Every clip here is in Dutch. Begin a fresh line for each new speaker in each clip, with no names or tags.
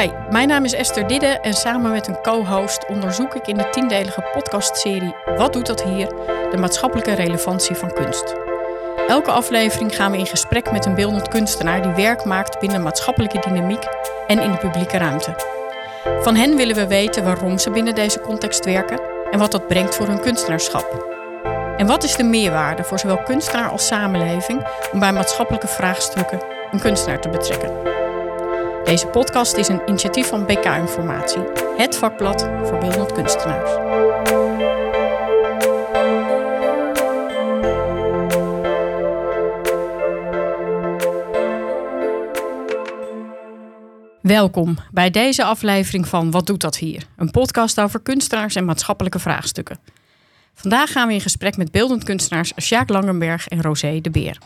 Hi, mijn naam is Esther Didde en samen met een co-host onderzoek ik in de tiendelige podcastserie Wat doet dat hier? de maatschappelijke relevantie van kunst. Elke aflevering gaan we in gesprek met een beeldend kunstenaar die werk maakt binnen maatschappelijke dynamiek en in de publieke ruimte. Van hen willen we weten waarom ze binnen deze context werken en wat dat brengt voor hun kunstenaarschap. En wat is de meerwaarde voor zowel kunstenaar als samenleving om bij maatschappelijke vraagstukken een kunstenaar te betrekken? Deze podcast is een initiatief van BK Informatie, het vakblad voor beeldend kunstenaars. Welkom bij deze aflevering van Wat doet dat hier? Een podcast over kunstenaars en maatschappelijke vraagstukken. Vandaag gaan we in gesprek met beeldend kunstenaars Sjaak Langenberg en Rosé de Beer.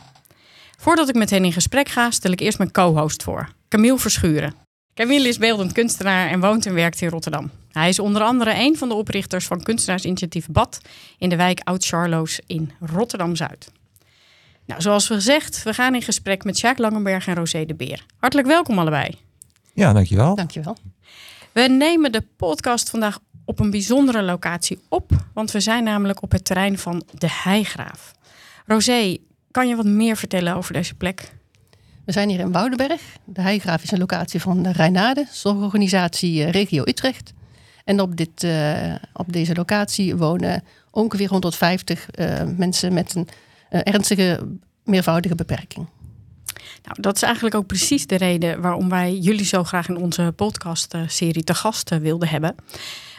Voordat ik met hen in gesprek ga, stel ik eerst mijn co-host voor, Camille Verschuren. Camille is beeldend kunstenaar en woont en werkt in Rotterdam. Hij is onder andere een van de oprichters van kunstenaarsinitiatief BAD in de wijk Oud-Charloes in Rotterdam-Zuid. Nou, zoals we gezegd, we gaan in gesprek met Sjaak Langenberg en Rosé de Beer. Hartelijk welkom allebei.
Ja, dankjewel.
Dankjewel.
We nemen de podcast vandaag op een bijzondere locatie op, want we zijn namelijk op het terrein van de Heigraaf. Rosé, kan je wat meer vertellen over deze plek?
We zijn hier in Woudenberg. De Heigraaf is een locatie van de Rijnade, zorgorganisatie eh, Regio Utrecht. En op, dit, uh, op deze locatie wonen ongeveer 150 uh, mensen met een uh, ernstige meervoudige beperking.
Nou, dat is eigenlijk ook precies de reden waarom wij jullie zo graag in onze podcastserie te gast wilden hebben.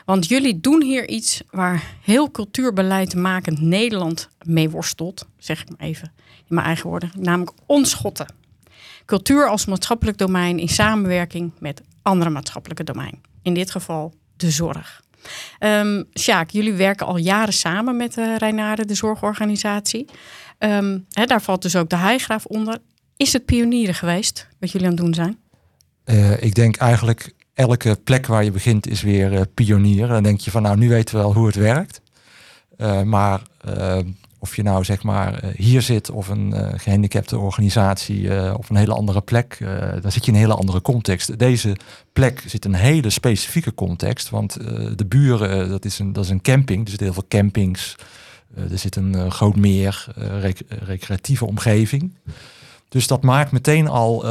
Want jullie doen hier iets waar heel cultuurbeleid makend Nederland mee worstelt. Zeg ik maar even in mijn eigen woorden. Namelijk onschotten. Cultuur als maatschappelijk domein in samenwerking met andere maatschappelijke domein. In dit geval de zorg. Um, Sjaak, jullie werken al jaren samen met uh, de zorgorganisatie. He, daar valt dus ook de Heigraaf onder. Is het pionieren geweest wat jullie aan het doen zijn?
Uh, ik denk eigenlijk elke plek waar je begint is weer uh, pionier. Dan denk je van nou, nu weten we wel hoe het werkt. Uh, maar of je nou zeg maar hier zit of een gehandicapte organisatie op een hele andere plek, dan zit je in een hele andere context. Deze plek zit in een hele specifieke context, want de buren, dat, is een, dat is een camping, er zitten heel veel campings. er zit een groot meer, rec recreatieve omgeving. Dus dat maakt meteen al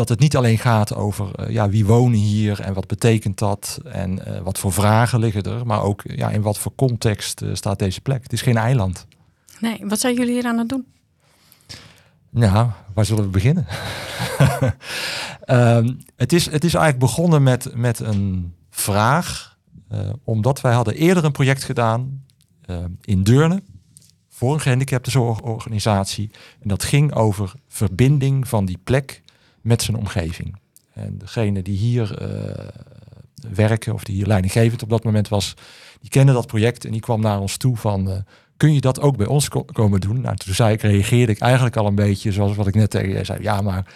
dat het niet alleen gaat over uh, ja, wie wonen hier en wat betekent dat en uh, wat voor vragen liggen er, maar ook ja, in wat voor context staat deze plek. Het is geen eiland.
Nee, wat zijn jullie hier aan het doen?
Nou, waar zullen we beginnen? um, het, is, het is eigenlijk begonnen met, met een vraag, omdat wij hadden eerder een project gedaan in Deurne voor een gehandicaptenzorgorganisatie. En dat ging over verbinding van die plek met zijn omgeving. En degene die hier uh, werken of die hier leidinggevend op dat moment was, die kende dat project en die kwam naar ons toe van uh, kun je dat ook bij ons ko komen doen? Nou, toen zei ik, reageerde ik eigenlijk al een beetje zoals wat ik net tegen je zei. Ja, maar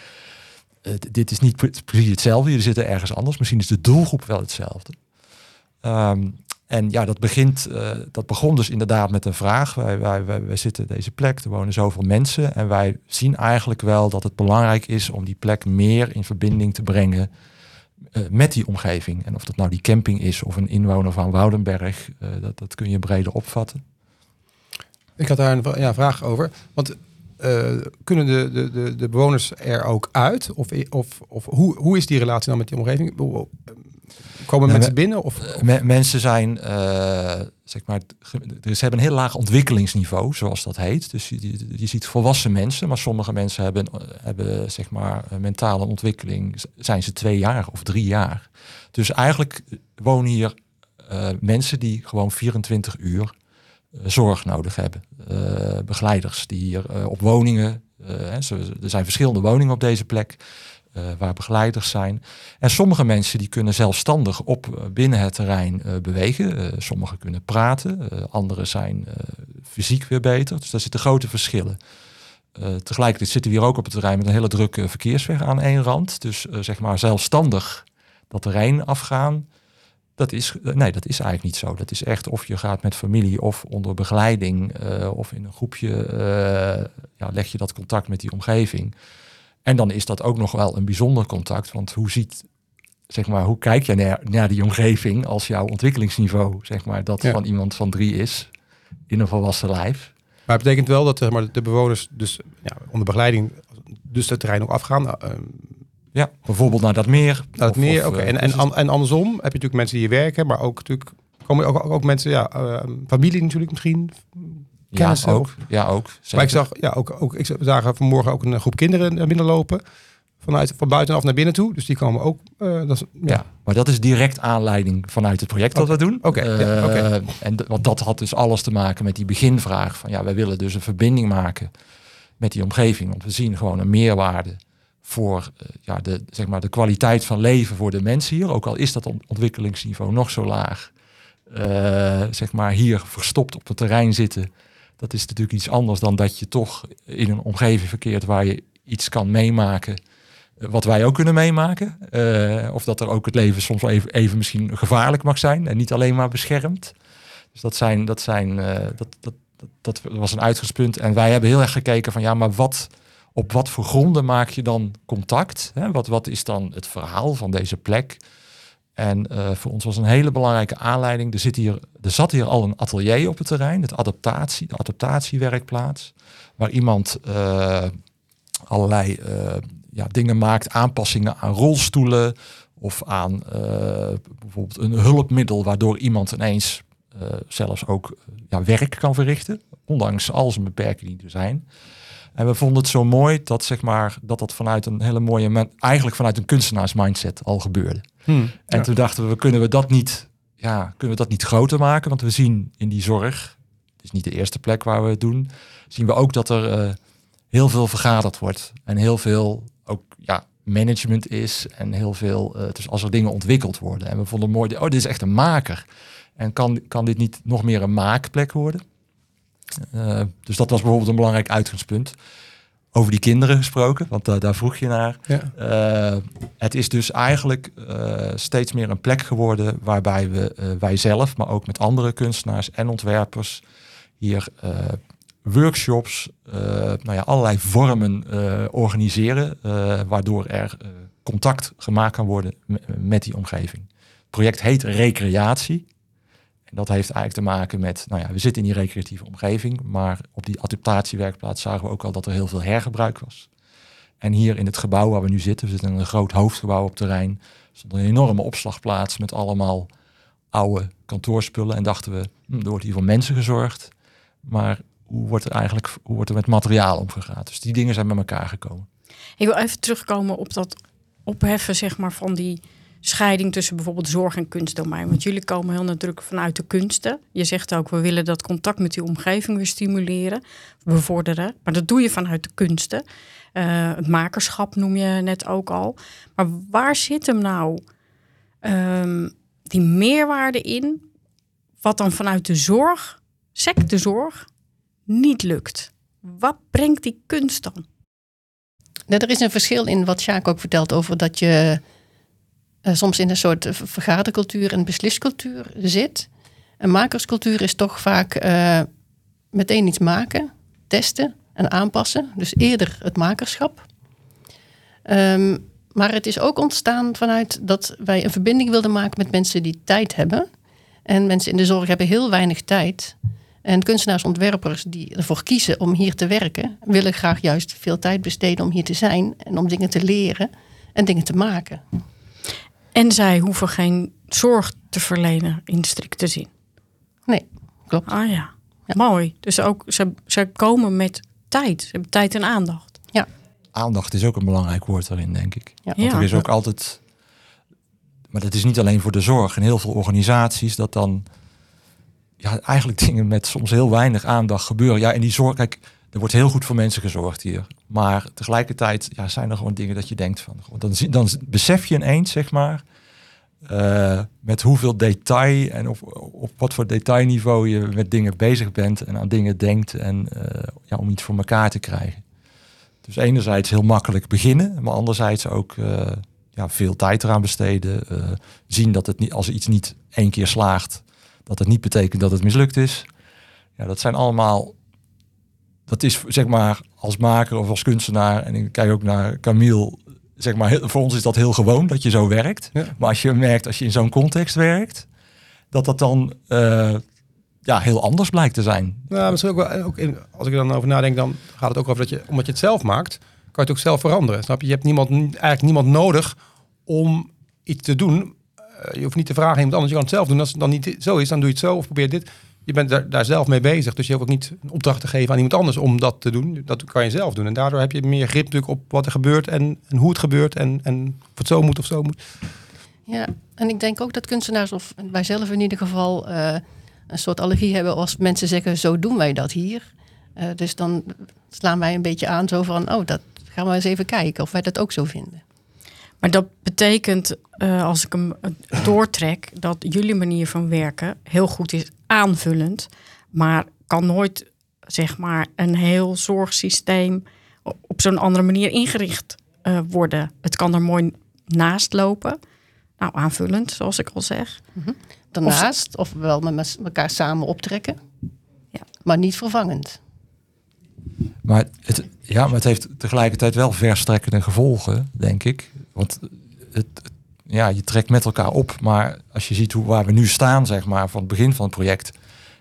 uh, dit is niet precies hetzelfde. Jullie zitten ergens anders. Misschien is de doelgroep wel hetzelfde. Um, en ja, dat, begint, uh, dat begon dus inderdaad met een vraag. Wij, wij, wij, wij zitten deze plek, er wonen zoveel mensen. En wij zien eigenlijk wel dat het belangrijk is om die plek meer in verbinding te brengen uh, met die omgeving. En of dat nou die camping is of een inwoner van Woudenberg, uh, dat, dat kun je breder opvatten.
Ik had daar een ja, vraag over. Want kunnen de, de, de, de bewoners er ook uit? Of, of, of hoe, hoe is die relatie dan met die omgeving? Komen nou, mensen binnen? Of, of?
Me, mensen zijn, uh, zeg maar, ze hebben een heel laag ontwikkelingsniveau, zoals dat heet. Dus je, je, je ziet volwassen mensen, maar sommige mensen hebben, hebben zeg maar, mentale ontwikkeling, zijn ze twee jaar of drie jaar. Dus eigenlijk wonen hier uh, mensen die gewoon 24 uur uh, zorg nodig hebben. begeleiders die hier op woningen, er zijn verschillende woningen op deze plek. Uh, waar begeleiders zijn. En sommige mensen die kunnen zelfstandig op uh, binnen het terrein uh, bewegen. sommigen kunnen praten, anderen zijn fysiek weer beter. Dus daar zitten grote verschillen. tegelijkertijd zitten we hier ook op het terrein met een hele drukke verkeersweg aan één rand. Dus zeg maar zelfstandig dat terrein afgaan. Dat is, nee, dat is eigenlijk niet zo. Dat is echt of je gaat met familie of onder begeleiding of in een groepje ja, leg je dat contact met die omgeving. En dan is dat ook nog wel een bijzonder contact. Want hoe ziet zeg maar, hoe kijk je naar, naar die omgeving als jouw ontwikkelingsniveau, zeg maar, dat
Ja.
van iemand van drie is in een volwassen lijf.
Maar het betekent wel dat zeg maar, de bewoners dus ja, onder begeleiding dus het terrein ook afgaan. eh,
Ja, bijvoorbeeld naar dat meer.
naar het meer. Oké.
eh,
En, en,
dus
an- en andersom heb je natuurlijk mensen die hier werken, maar ook natuurlijk komen ook, ook, ook mensen, ja, eh, familie natuurlijk misschien.
Ja,
kennissen
ook. Ja, ook.
Maar ik zag, ja, ook, ook, ik zagen vanmorgen ook een groep kinderen naar binnen lopen. Vanuit, van buitenaf naar binnen toe. Dus die komen ook. eh, dat is, ja.
Ja, maar dat is direct aanleiding vanuit het project dat we doen.
Oké, ja,
Eh. En want dat had dus alles te maken met die beginvraag van ja, wij willen dus een verbinding maken met die omgeving. Want we zien gewoon een meerwaarde voor eh, ja, de, zeg maar, de kwaliteit van leven voor de mensen hier. Ook al is dat ont- ontwikkelingsniveau nog zo laag. Eh, zeg maar hier verstopt op het terrein zitten. Dat is natuurlijk iets anders dan dat je toch in een omgeving verkeert waar je iets kan meemaken eh, wat wij ook kunnen meemaken. Eh, of dat er ook het leven soms even, even misschien gevaarlijk mag zijn en niet alleen maar beschermd. Dus dat, zijn, dat, zijn, eh, dat, dat, dat, dat was een uitgangspunt. En wij hebben heel erg gekeken van ja, maar wat, op wat voor gronden maak je dan contact? Hè? Wat, wat is dan het verhaal van deze plek? En eh, voor ons was een hele belangrijke aanleiding. Er, zit hier, er zat hier al een atelier op het terrein, het adaptatie, de adaptatiewerkplaats, waar iemand eh, allerlei eh, ja, dingen maakt, aanpassingen aan rolstoelen of aan bijvoorbeeld een hulpmiddel waardoor iemand ineens zelfs ook ja, werk kan verrichten, ondanks al zijn beperkingen die er zijn. En we vonden het zo mooi dat, zeg maar, dat dat vanuit een hele mooie, eigenlijk vanuit een kunstenaarsmindset al gebeurde.
Hmm.
En
Ja.
toen dachten we, kunnen we dat niet, ja, kunnen we dat niet groter maken? Want we zien in die zorg, het is niet de eerste plek waar we het doen, zien we ook dat er eh, heel veel vergaderd wordt. En heel veel ook ja, management is. En heel veel, eh, dus als er dingen ontwikkeld worden. En we vonden mooi, oh, dit is echt een maker. En kan, kan dit niet nog meer een maakplek worden? Eh, dus dat was bijvoorbeeld een belangrijk uitgangspunt. Over die kinderen gesproken, want da- daar vroeg je naar.
Ja.
Eh, het is dus eigenlijk eh, steeds meer een plek geworden waarbij we eh, wij zelf, maar ook met andere kunstenaars en ontwerpers hier eh, workshops, eh, nou ja, allerlei vormen eh, organiseren, eh, waardoor er eh, contact gemaakt kan worden me- met die omgeving. Het project heet Recreatie. Dat heeft eigenlijk te maken met, nou ja, we zitten in die recreatieve omgeving, maar op die adaptatiewerkplaats zagen we ook al dat er heel veel hergebruik was. En hier in het gebouw waar we nu zitten, we zitten in een groot hoofdgebouw op terrein, stond een enorme opslagplaats met allemaal oude kantoorspullen. En dachten we, hm, er wordt hier voor mensen gezorgd, maar hoe wordt er eigenlijk hoe wordt er met materiaal omgegaan? Dus die dingen zijn bij elkaar gekomen.
Ik wil even terugkomen op dat opheffen zeg maar, van die scheiding tussen bijvoorbeeld zorg en kunstdomein. Want jullie komen heel nadrukkelijk vanuit de kunsten. Je zegt ook, we willen dat contact met die omgeving weer stimuleren, bevorderen. Maar dat doe je vanuit de kunsten. Eh, het makerschap noem je net ook al. Maar waar zit hem nou ehm, die meerwaarde in, wat dan vanuit de zorg, sectezorg, niet lukt? Wat brengt die kunst dan?
Nou, er is een verschil in wat Sjaak ook vertelt over dat je eh, soms in een soort v- vergadercultuur en besliscultuur zit. Een makerscultuur is toch vaak eh, meteen iets maken, testen en aanpassen. Dus eerder het makerschap. Ehm, maar het is ook ontstaan vanuit dat wij een verbinding wilden maken met mensen die tijd hebben. En mensen in de zorg hebben heel weinig tijd. En kunstenaars, ontwerpers die ervoor kiezen om hier te werken, willen graag juist veel tijd besteden om hier te zijn en om dingen te leren en dingen te maken.
En zij hoeven geen zorg te verlenen in strikte zin.
Nee, klopt.
Ah ja, mooi. Dus ook ze, ze komen met tijd. Ze hebben tijd en aandacht.
Aandacht is ook een belangrijk woord daarin, denk ik.
Ja.
Want
Ja.
er is ook altijd. Maar dat is niet alleen voor de zorg. En heel veel organisaties dat dan. Ja, eigenlijk dingen met soms heel weinig aandacht gebeuren. Ja, en die zorg. Kijk, er wordt heel goed voor mensen gezorgd hier. Maar tegelijkertijd ja, zijn er gewoon dingen dat je denkt van. Dan, dan besef je ineens, zeg maar. eh, met hoeveel detail en op, op wat voor detailniveau je met dingen bezig bent en aan dingen denkt en eh, ja, om iets voor elkaar te krijgen. Dus enerzijds heel makkelijk beginnen, maar anderzijds ook eh, ja, veel tijd eraan besteden. zien dat het niet, als iets niet één keer slaagt, dat het niet betekent dat het mislukt is. Ja, dat zijn allemaal, dat is zeg maar als maker of als kunstenaar, en ik kijk ook naar Camille, zeg maar, heel- voor ons is dat heel gewoon dat je zo werkt.
Ja.
Maar als je merkt, als je in zo'n context werkt, dat dat dan eh, ja, heel anders blijkt te zijn.
Nou, misschien ook wel. Ook in, als ik er dan over nadenk, dan gaat het ook over dat je, omdat je het zelf maakt, kan je het ook zelf veranderen. Snap je? Je hebt niemand, eigenlijk niemand nodig om iets te doen. Eh, je hoeft niet te vragen aan iemand anders. Je kan het zelf doen. Als het dan niet zo is, dan doe je het zo of probeer dit. Je bent daar, daar zelf mee bezig. Dus je hoeft ook niet een opdracht te geven aan iemand anders om dat te doen. Dat kan je zelf doen. En daardoor heb je meer grip natuurlijk op wat er gebeurt en, en hoe het gebeurt. En, en of het zo moet of zo moet.
Ja, en ik denk ook dat kunstenaars, of wij zelf in ieder geval, eh, een soort allergie hebben als mensen zeggen, zo doen wij dat hier. Eh, dus dan slaan wij een beetje aan zo van, oh, dat gaan we eens even kijken of wij dat ook zo vinden.
Maar dat betekent, eh, als ik hem doortrek, dat jullie manier van werken heel goed is aanvullend, maar kan nooit zeg maar een heel zorgsysteem op zo'n andere manier ingericht eh, worden. Het kan er mooi naast lopen. Nou, aanvullend, zoals ik al zeg.
Daarnaast, of wel met elkaar samen optrekken,
Ja.
maar niet vervangend.
Maar het, ja, maar het heeft tegelijkertijd wel verstrekkende gevolgen, denk ik. Want het, het- ja, je trekt met elkaar op. Maar als je ziet hoe, waar we nu staan, zeg maar, van het begin van het project.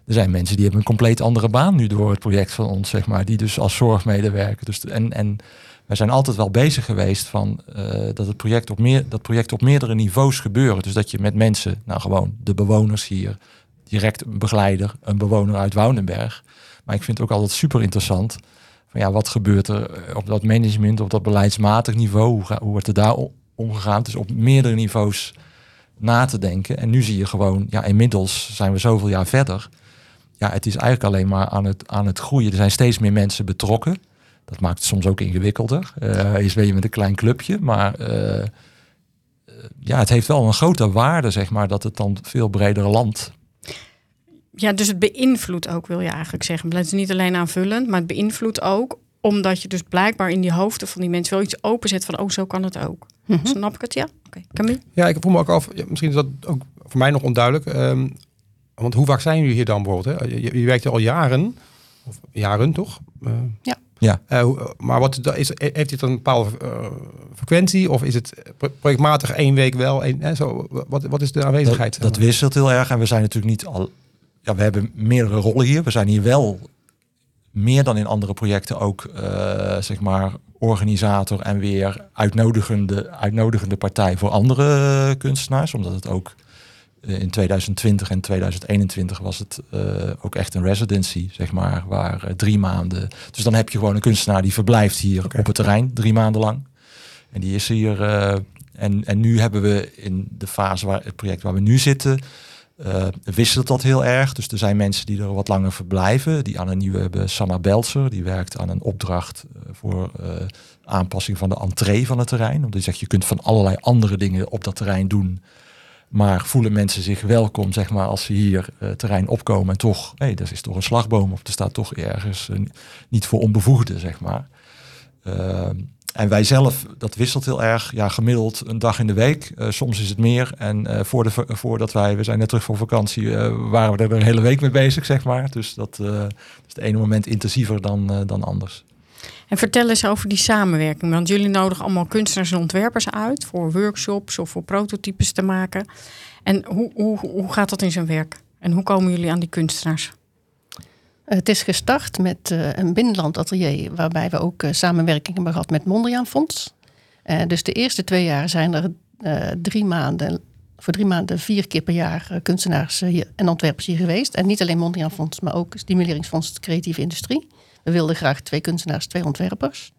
Er zijn mensen die hebben een compleet andere baan nu door het project van ons, zeg maar. Die dus als zorgmedewerker. Dus, en, en wij zijn altijd wel bezig geweest van eh, dat het project op meer, dat project op meerdere niveaus gebeuren. Dus dat je met mensen, nou gewoon de bewoners hier, direct een begeleider, een bewoner uit Woudenberg. Maar ik vind het ook altijd super interessant. Van ja, wat gebeurt er op dat management, op dat beleidsmatig niveau? Hoe, hoe wordt er daar omgegaan? Dus op meerdere niveaus na te denken. En nu zie je gewoon, ja, inmiddels zijn we zoveel jaar verder. Ja, het is eigenlijk alleen maar aan het, aan het groeien. Er zijn steeds meer mensen betrokken. Dat maakt het soms ook ingewikkelder. Eh is ben je met een klein clubje, maar eh, eh, ja, het heeft wel een grote waarde, zeg maar, dat het dan veel breder landt.
Ja, dus het beïnvloedt ook, wil je eigenlijk zeggen. Het is niet alleen aanvullend, maar het beïnvloedt ook omdat je dus blijkbaar in die hoofden van die mensen wel iets openzet van, oh, zo kan het ook. Snap ik het? Ja? Oké. Camille?
Ja, ik voel me ook af. ja, misschien is dat ook voor mij nog onduidelijk. ehm, want hoe vaak zijn jullie hier dan bijvoorbeeld? Hè? Je, werkt hier al jaren. Of jaren toch? Eh,
Ja.
Ja.
eh, hoe- maar wat is, heeft dit een bepaalde eh, frequentie? Of is het pro- projectmatig één week wel? Één, hè, zo, wat, wat is de aanwezigheid?
Dat, dat wisselt heel erg. En we zijn natuurlijk niet al. Ja, we hebben meerdere rollen hier. We zijn hier wel meer dan in andere projecten ook, eh, zeg maar, organisator en weer uitnodigende, uitnodigende partij voor andere kunstenaars. Omdat het ook eh, in 2020 en 2021 was het eh, ook echt een residency, zeg maar, waar drie maanden. Dus dan heb je gewoon een kunstenaar die verblijft hier op het terrein drie maanden lang. En die is hier. en, en nu hebben we in de fase waar het project waar we nu zitten, eh, wisselt dat heel erg. Dus er zijn mensen die er wat langer verblijven. Die aan een nieuwe hebben Sanna Belzer, die werkt aan een opdracht eh, voor eh, aanpassing van de entree van het terrein. Omdat die zegt, je kunt van allerlei andere dingen op dat terrein doen. Maar voelen mensen zich welkom, zeg maar, als ze hier terrein opkomen en toch, hé, er is toch een slagboom of er staat toch ergens niet voor onbevoegden, zeg maar. En wij zelf, dat wisselt heel erg. Ja, gemiddeld een dag in de week. Eh, soms is het meer. En eh, voor de, voordat wij, we zijn net terug van vakantie, eh, waren we er een hele week mee bezig, zeg maar. Dus dat is het ene moment intensiever dan, dan anders.
En vertel eens over die samenwerking. Want jullie nodigen allemaal kunstenaars en ontwerpers uit voor workshops of voor prototypes te maken. En hoe, hoe, hoe gaat dat in zijn werk? En hoe komen jullie aan die kunstenaars?
Het is gestart met eh, een binnenland atelier, waarbij we ook eh, samenwerking hebben gehad met Mondriaan Fonds. Eh, dus de eerste twee jaar zijn er drie maanden, voor drie maanden vier keer per jaar kunstenaars en ontwerpers hier geweest. En niet alleen Mondriaan Fonds, maar ook Stimuleringsfonds Creatieve Industrie. We wilden graag twee kunstenaars, twee ontwerpers.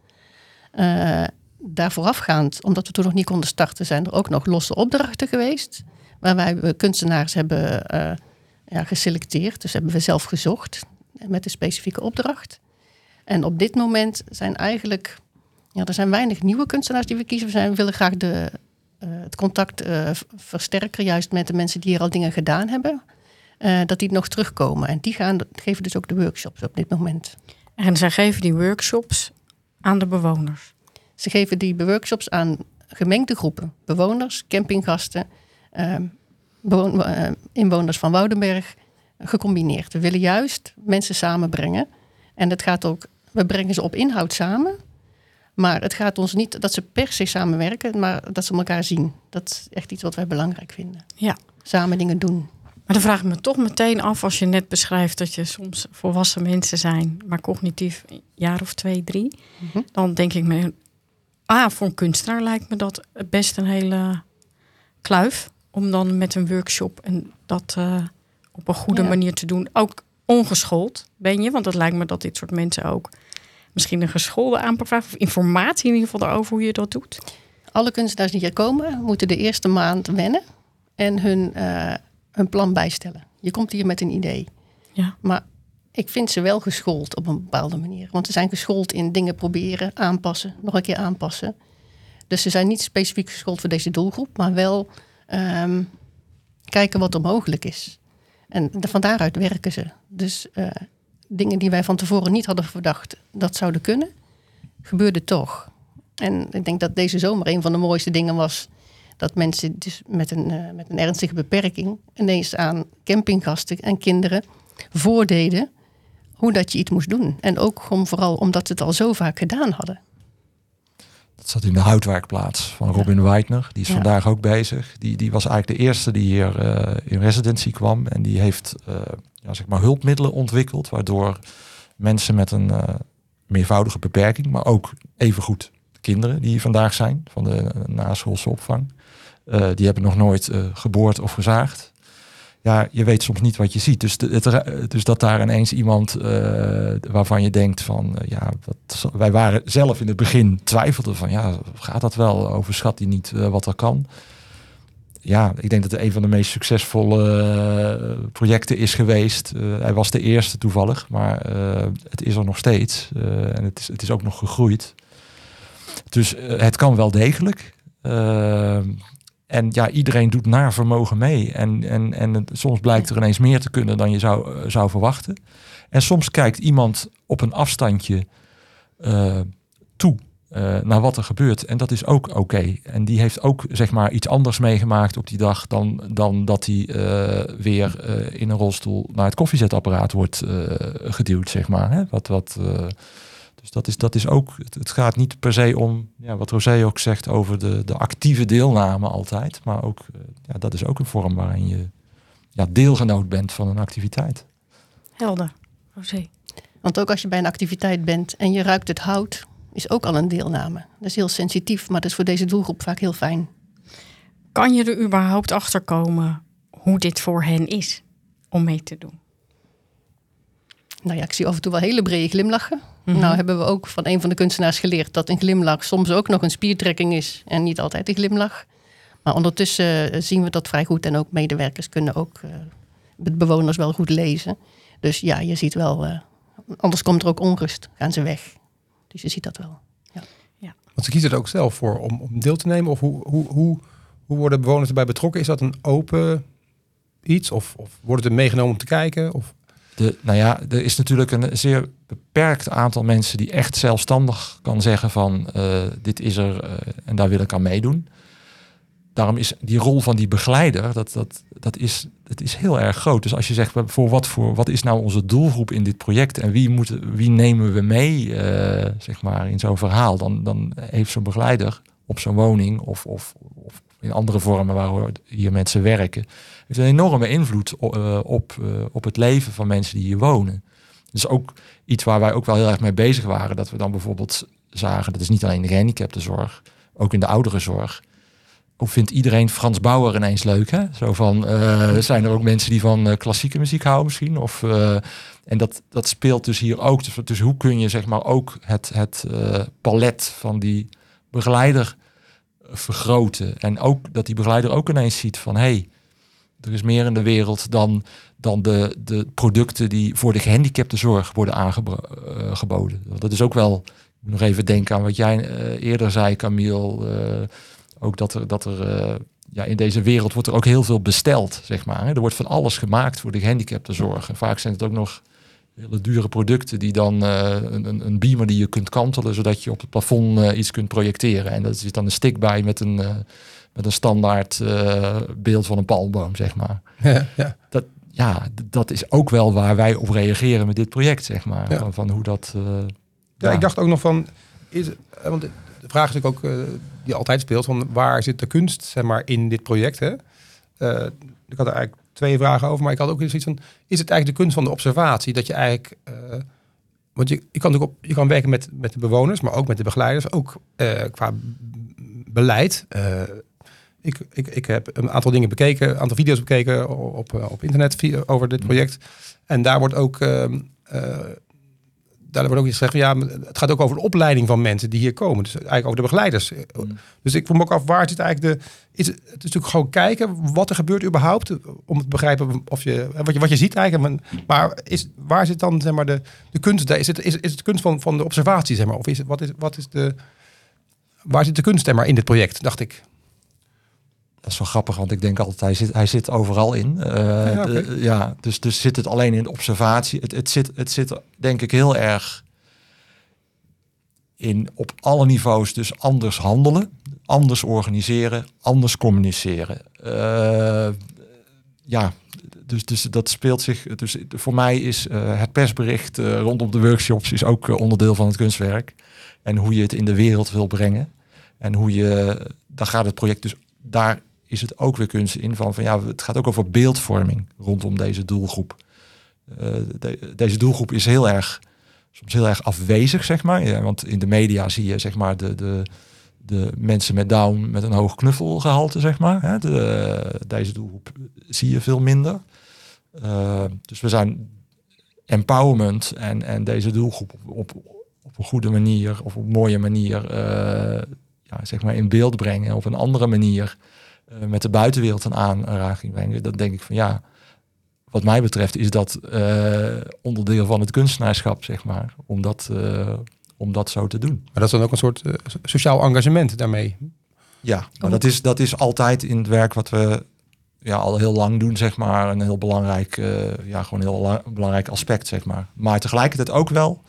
Eh daar voorafgaand, omdat we toen nog niet konden starten, zijn er ook nog losse opdrachten geweest. Waarbij we kunstenaars hebben ja, geselecteerd. Dus hebben we zelf gezocht met een specifieke opdracht. En op dit moment zijn eigenlijk, ja, er zijn weinig nieuwe kunstenaars die we kiezen. We, zijn, we willen graag de, eh, het contact eh, versterken, juist met de mensen die hier al dingen gedaan hebben. eh, dat die nog terugkomen. En die gaan, geven dus ook de workshops op dit moment.
En zij geven die workshops aan de bewoners.
Ze geven die workshops aan gemengde groepen. Bewoners, campinggasten, eh, bewoon- eh, inwoners van Woudenberg. Gecombineerd. We willen juist mensen samenbrengen. En het gaat ook, we brengen ze op inhoud samen. Maar het gaat ons niet dat ze per se samenwerken, maar dat ze elkaar zien. Dat is echt iets wat wij belangrijk vinden.
Ja.
Samen dingen doen.
Maar dan vraag ik me toch meteen af als je net beschrijft dat je soms volwassen mensen zijn, maar cognitief een jaar of twee, drie.
Mhm.
Dan denk ik me, ah, voor een kunstenaar lijkt me dat best een hele kluif. Om dan met een workshop en dat eh, op een goede
Ja.
manier te doen. Ook ongeschoold ben je, want het lijkt me dat dit soort mensen ook misschien een geschoolde aanpak vragen. Of informatie in ieder geval daarover hoe je dat doet.
Alle kunstenaars die hier komen, moeten de eerste maand wennen en hun, eh, hun plan bijstellen. Je komt hier met een idee.
Ja.
Maar ik vind ze wel geschoold op een bepaalde manier. Want ze zijn geschoold in dingen proberen, aanpassen, nog een keer aanpassen. Dus ze zijn niet specifiek geschoold voor deze doelgroep, maar wel ehm, kijken wat er mogelijk is. En van daaruit werken ze. Dus eh, dingen die wij van tevoren niet hadden verdacht dat zouden kunnen, gebeurde toch. En ik denk dat deze zomer een van de mooiste dingen was dat mensen dus met een, eh, met een ernstige beperking ineens aan campinggasten en kinderen voordeden hoe dat je iets moest doen. En ook gewoon vooral omdat ze het al zo vaak gedaan hadden.
Dat zat in de houtwerkplaats van Robin Weidner. Die is
Ja.
vandaag ook bezig. Die, die was eigenlijk de eerste die hier eh, in residency kwam. En die heeft eh, ja, zeg maar hulpmiddelen ontwikkeld. Waardoor mensen met een eh, meervoudige beperking, maar ook evengoed kinderen die hier vandaag zijn van de naschoolse opvang. die hebben nog nooit geboord of gezaagd. Ja, je weet soms niet wat je ziet. Dus, het, dus dat daar ineens iemand eh, waarvan je denkt van, eh, ja, dat, wij waren zelf in het begin twijfelden van, ja, gaat dat wel? Overschat hij niet eh, wat er kan? Ja, ik denk dat het een van de meest succesvolle projecten is geweest. Hij was de eerste toevallig, maar het is er nog steeds. En het is, het is ook nog gegroeid. Dus het kan wel degelijk. En ja, iedereen doet naar vermogen mee. En, en, en soms blijkt er ineens meer te kunnen dan je zou, eh, zou verwachten. En soms kijkt iemand op een afstandje eh, toe eh, naar wat er gebeurt. En dat is ook oké. En die heeft ook zeg maar iets anders meegemaakt op die dag dan, dan dat hij weer in een rolstoel naar het koffiezetapparaat wordt geduwd, zeg maar. Hè? Wat, wat, dus dat is, dat is ook, het, het gaat niet per se om, ja, wat Rosé ook zegt over de, de actieve deelname altijd. Maar ook, eh, ja, dat is ook een vorm waarin je ja, deelgenoot bent van een activiteit.
Helder. Rosé.
Want ook als je bij een activiteit bent en je ruikt het hout, is ook al een deelname. Dat is heel sensitief, maar dat is voor deze doelgroep vaak heel fijn.
Kan je er überhaupt achter komen hoe dit voor hen is om mee te doen?
Nou ja, ik zie af en toe wel hele brede glimlachen.
Mhm.
Nou hebben we ook van een van de kunstenaars geleerd dat een glimlach soms ook nog een spiertrekking is en niet altijd een glimlach. Maar ondertussen eh, zien we dat vrij goed en ook medewerkers kunnen ook eh, de bewoners wel goed lezen. Dus ja, je ziet wel, eh, anders komt er ook onrust, gaan ze weg. Dus je ziet dat wel.
Want ze kiezen er ook zelf voor om, om deel te nemen? Of hoe, hoe, hoe, hoe worden bewoners erbij betrokken? Is dat een open iets? Of, of wordt het meegenomen om te kijken? Of,
Nou ja, er is natuurlijk een zeer beperkt aantal mensen die echt zelfstandig kan zeggen van eh, dit is er eh, en daar wil ik aan meedoen. Daarom is die rol van die begeleider, dat, dat, dat, is, dat is heel erg groot. Dus als je zegt, voor wat, voor, wat is nou onze doelgroep in dit project en wie, moeten, wie nemen we mee eh, zeg maar, in zo'n verhaal, dan, dan heeft zo'n begeleider op zo'n woning of, of, of in andere vormen waar hier mensen werken, heeft een enorme invloed eh, op, eh, op het leven van mensen die hier wonen. Dus ook iets waar wij ook wel heel erg mee bezig waren. Dat we dan bijvoorbeeld zagen, dat is niet alleen de gehandicaptenzorg, ook in de ouderenzorg. Hoe vindt iedereen Frans Bauer ineens leuk? Hè? Zo van, eh, zijn er ook mensen die van klassieke muziek houden misschien? Of, en dat, dat speelt dus hier ook. Dus, dus hoe kun je zeg maar ook het, het palet van die begeleider vergroten? En ook dat die begeleider ook ineens ziet van... hey, er is meer in de wereld dan, dan de, de producten die voor de gehandicaptenzorg worden aangeboden. Dat is ook wel, nog even denken aan wat jij eh, eerder zei, Camille. eh, ook dat er, dat er eh, ja, in deze wereld wordt er ook heel veel besteld, zeg maar. Er wordt van alles gemaakt voor de gehandicaptenzorg. En vaak zijn het ook nog hele dure producten die dan eh, een, een, beamer die je kunt kantelen, zodat je op het plafond eh, iets kunt projecteren. En daar zit dan een stick bij met een, eh, met een standaard beeld van een palmboom, zeg maar
ja, ja.
dat, ja, dat is ook wel waar wij op reageren met dit project, zeg maar.
Ja.
Van, van hoe dat.
Ja, ik dacht ook nog van, is, want de vraag is natuurlijk ook die altijd speelt van waar zit de kunst zeg maar in dit project? Hè? Ik had er eigenlijk twee vragen over, maar ik had ook zoiets van: is het eigenlijk de kunst van de observatie dat je eigenlijk eh, want je, je kan natuurlijk op, je kan werken met, met de bewoners, maar ook met de begeleiders, ook eh, qua beleid. Eh, ik, ik, ik heb een aantal dingen bekeken, een aantal video's bekeken op, op internet over dit project. En daar wordt ook, ehm, eh, daar wordt ook gezegd, ja, het gaat ook over de opleiding van mensen die hier komen. Dus eigenlijk over de begeleiders. Dus ik vroeg me ook af, waar zit eigenlijk de... Is het, is natuurlijk gewoon kijken wat er gebeurt überhaupt. Om te begrijpen of je, wat, je, wat je ziet eigenlijk. Maar, maar is, waar zit dan zeg maar, de, de kunst? Is het, is, is het kunst van, van de observatie? Zeg maar? Of is het, wat, is, wat is de... Waar zit de kunst zeg maar, in dit project, dacht ik.
Dat is wel grappig, want ik denk altijd, hij zit, hij zit overal in. Eh,
Ja,
de-
oké.
ja, dus, dus zit het alleen in observatie. Het, het, zit, het zit denk ik heel erg in op alle niveaus dus anders handelen, anders organiseren, anders communiceren. Eh, ja, dus, dus dat speelt zich. Dus voor mij is eh, het persbericht rondom de workshops is ook onderdeel van het kunstwerk. En hoe je het in de wereld wil brengen. En hoe je, daar gaat het project dus, daar is het ook weer kunst in van, van ja, het gaat ook over beeldvorming rondom deze doelgroep. Eh, de- deze doelgroep is heel erg, soms heel erg afwezig, zeg maar. Ja, want in de media zie je, zeg maar, de, de, de mensen met Down met een hoog knuffelgehalte, zeg maar. Hè. De, deze doelgroep zie je veel minder. Eh, dus we zijn empowerment en, en deze doelgroep op, op, op een goede manier of op een mooie manier eh, ja, zeg maar in beeld brengen. Op een andere manier eh, met de buitenwereld een aanraking brengen. Dan denk ik van ja, wat mij betreft is dat eh, onderdeel van het kunstenaarschap, zeg maar. Om dat, eh, om dat zo te doen.
Maar dat is dan ook een soort eh, so- sociaal engagement daarmee.
Ja, maar dat is, dat is altijd in het werk wat we ja, al heel lang doen, zeg maar. Een heel belangrijk, eh, ja, gewoon heel la- belangrijk aspect, zeg maar. Maar tegelijkertijd ook wel,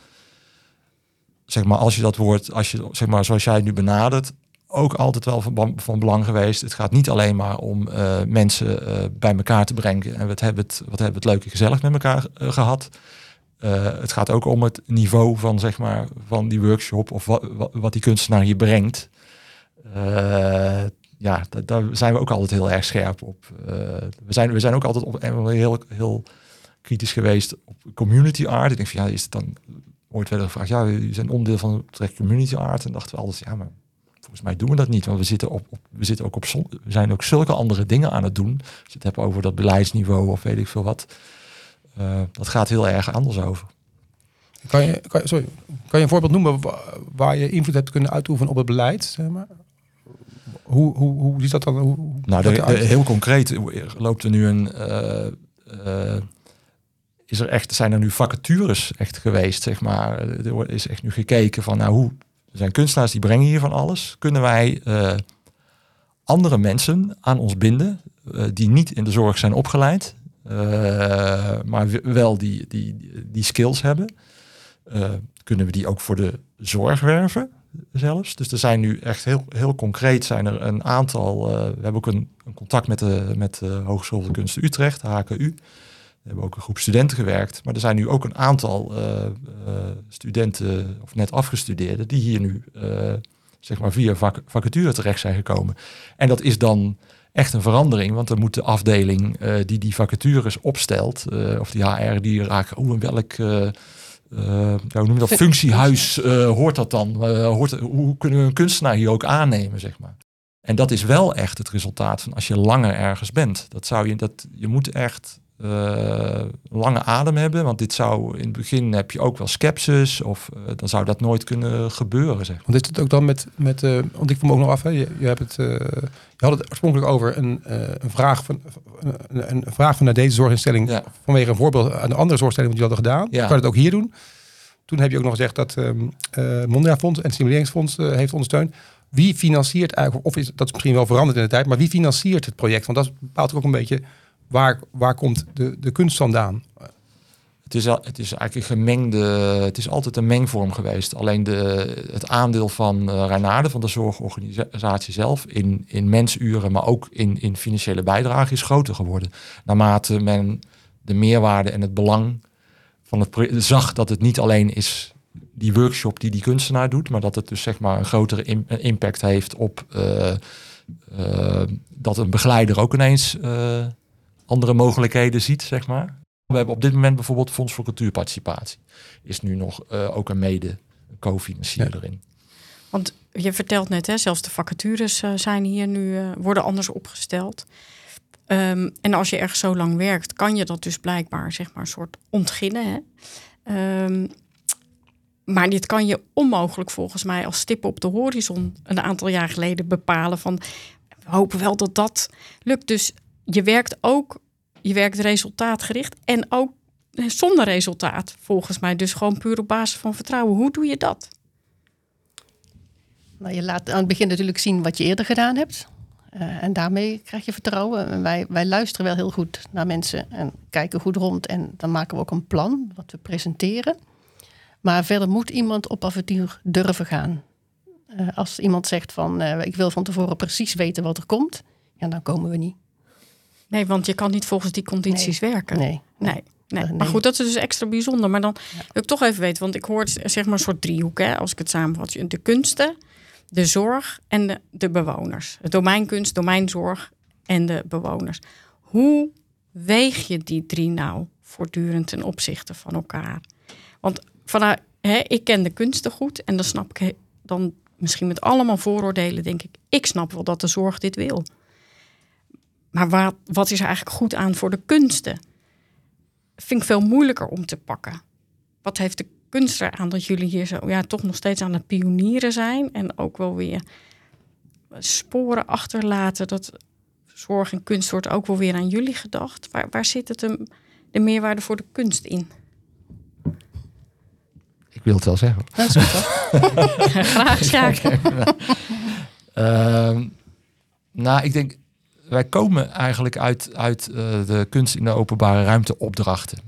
zeg maar, als je dat woord, als je, zeg maar, zoals jij het nu benadert, ook altijd wel van, van belang geweest. Het gaat niet alleen maar om eh, mensen eh, bij elkaar te brengen. En wat hebben het, wat hebben we het leuk en gezellig met elkaar eh, gehad. Eh, het gaat ook om het niveau van, zeg maar, van die workshop of wat, wat, die kunstenaar hier brengt. Ja, da- daar zijn we ook altijd heel erg scherp op. We, zijn, we zijn ook altijd heel, heel kritisch geweest op community art. Ik denk van ja, is het dan ooit werden gevraagd, ja, jullie zijn onderdeel van trek community art. En dachten we altijd, ja, maar volgens mij doen we dat niet. Want we zitten, op, op, we zitten ook op zon, we zijn ook zulke andere dingen aan het doen. Als je het hebt over dat beleidsniveau of weet ik veel wat. Eh, dat gaat heel erg anders over.
Kan je, kan, sorry, kan je een voorbeeld noemen wa- waar je invloed hebt kunnen uitoefenen op het beleid? Zeg maar? hoe, hoe, hoe ziet dat dan? Hoe,
Nou, de, de- heel concreet loopt er nu een. eh, eh, is er echt, zijn er nu vacatures echt geweest, zeg maar. Er is echt nu gekeken van, nou, hoe er zijn kunstenaars die brengen hier van alles. Kunnen wij eh, andere mensen aan ons binden eh, die niet in de zorg zijn opgeleid, eh, maar wel die, die, die skills hebben? Kunnen we die ook voor de zorg werven? zelfs. Dus er zijn nu echt heel, heel concreet zijn er een aantal. we hebben ook een, een contact met de, met de Hogeschool van Kunsten Utrecht, de HKU. We hebben ook een groep studenten gewerkt. Maar er zijn nu ook een aantal eh, eh, studenten, of net afgestudeerden, die hier nu eh, zeg maar via vac vacature terecht zijn gekomen. En dat is dan echt een verandering, want dan moet de afdeling eh, die die vacatures opstelt, of die HR, die raken, hoe in welk. ja, hoe noem je dat?
Fun-
Functiehuis eh, hoort dat dan? Hoort, hoe kunnen we een kunstenaar hier ook aannemen, zeg maar? En dat is wel echt het resultaat van als je langer ergens bent. Dat zou je, dat, je moet echt eh, lange adem hebben, want dit zou in het begin heb je ook wel skepsis of eh, dan zou dat nooit kunnen gebeuren, zeg.
Want is het ook dan met, met uh, want ik voel me ook nog af, hè, je, je, hebt het, uh, je had het oorspronkelijk over een, uh, een, vraag, van, een, een vraag vanuit deze zorginstelling ja. vanwege een voorbeeld aan de andere zorginstelling die hadden gedaan. Ja. Kan het ook hier doen. Toen heb je ook nog gezegd dat um, uh, Mondria Fonds en Stimuleringsfonds uh, heeft ondersteund. Wie financiert eigenlijk, of is dat is misschien wel veranderd in de tijd, maar wie financiert het project? Want dat bepaalt ook een beetje waar, waar komt de, de kunst vandaan?
Het is, het is eigenlijk een gemengde, het is altijd een mengvorm geweest. Alleen de, het aandeel van uh, Reinaarde, van de zorgorganisatie zelf, in, in mensuren, maar ook in, in financiële bijdrage is groter geworden. Naarmate men de meerwaarde en het belang van het zag dat het niet alleen is die workshop die die kunstenaar doet, maar dat het dus zeg maar een grotere im- eh, impact heeft op eh, eh, dat een begeleider ook ineens eh, andere mogelijkheden ziet, zeg maar. We hebben op dit moment bijvoorbeeld Fonds voor Cultuurparticipatie. Is nu nog eh, ook een mede co-financier erin.
Want je vertelt net, hè, zelfs de vacatures eh, zijn hier nu, eh, worden anders opgesteld. Ehm, en als je ergens zo lang werkt, kan je dat dus blijkbaar zeg maar een soort ontginnen. Hè? Ehm, maar dit kan je onmogelijk volgens mij als stip op de horizon een aantal jaar geleden bepalen van we hopen wel dat dat lukt. Dus je werkt ook, je werkt resultaatgericht en ook zonder resultaat volgens mij. Dus gewoon puur op basis van vertrouwen. Hoe doe je dat?
Nou, je laat aan het begin natuurlijk zien wat je eerder gedaan hebt. Eh, en daarmee krijg je vertrouwen. En wij, wij luisteren wel heel goed naar mensen en kijken goed rond. En dan maken we ook een plan wat we presenteren. Maar verder moet iemand op avontuur durven gaan. Eh, als iemand zegt van eh, ik wil van tevoren precies weten wat er komt, ja, dan komen we niet.
Nee, want je kan niet volgens die condities werken.
Nee.
Nee. Nee. Maar goed, dat is dus extra bijzonder. Maar dan wil ik toch even weten, want ik hoor zeg maar een soort driehoek, hè, als ik het samenvat. De kunsten, de zorg en de, de bewoners. Het domeinkunst, domeinzorg en de bewoners. Hoe weeg je die drie nou voortdurend ten opzichte van elkaar? Want vanuit, hè, ik ken de kunsten goed en dan snap ik dan misschien met allemaal vooroordelen, denk ik, ik snap wel dat de zorg dit wil. Maar wat, wat is er eigenlijk goed aan voor de kunsten? Vind ik veel moeilijker om te pakken. Wat heeft de kunst eraan dat jullie hier zo ja, toch nog steeds aan het pionieren zijn en ook wel weer sporen achterlaten dat zorg en kunst wordt ook wel weer aan jullie gedacht. Waar, waar zit het hem, de meerwaarde voor de kunst in?
Ik wil het wel zeggen.
Dat is goed.
Graag, Sjaak.
Ehm, nou, ik denk, wij komen eigenlijk uit, uit eh, de kunst in de openbare ruimte opdrachten.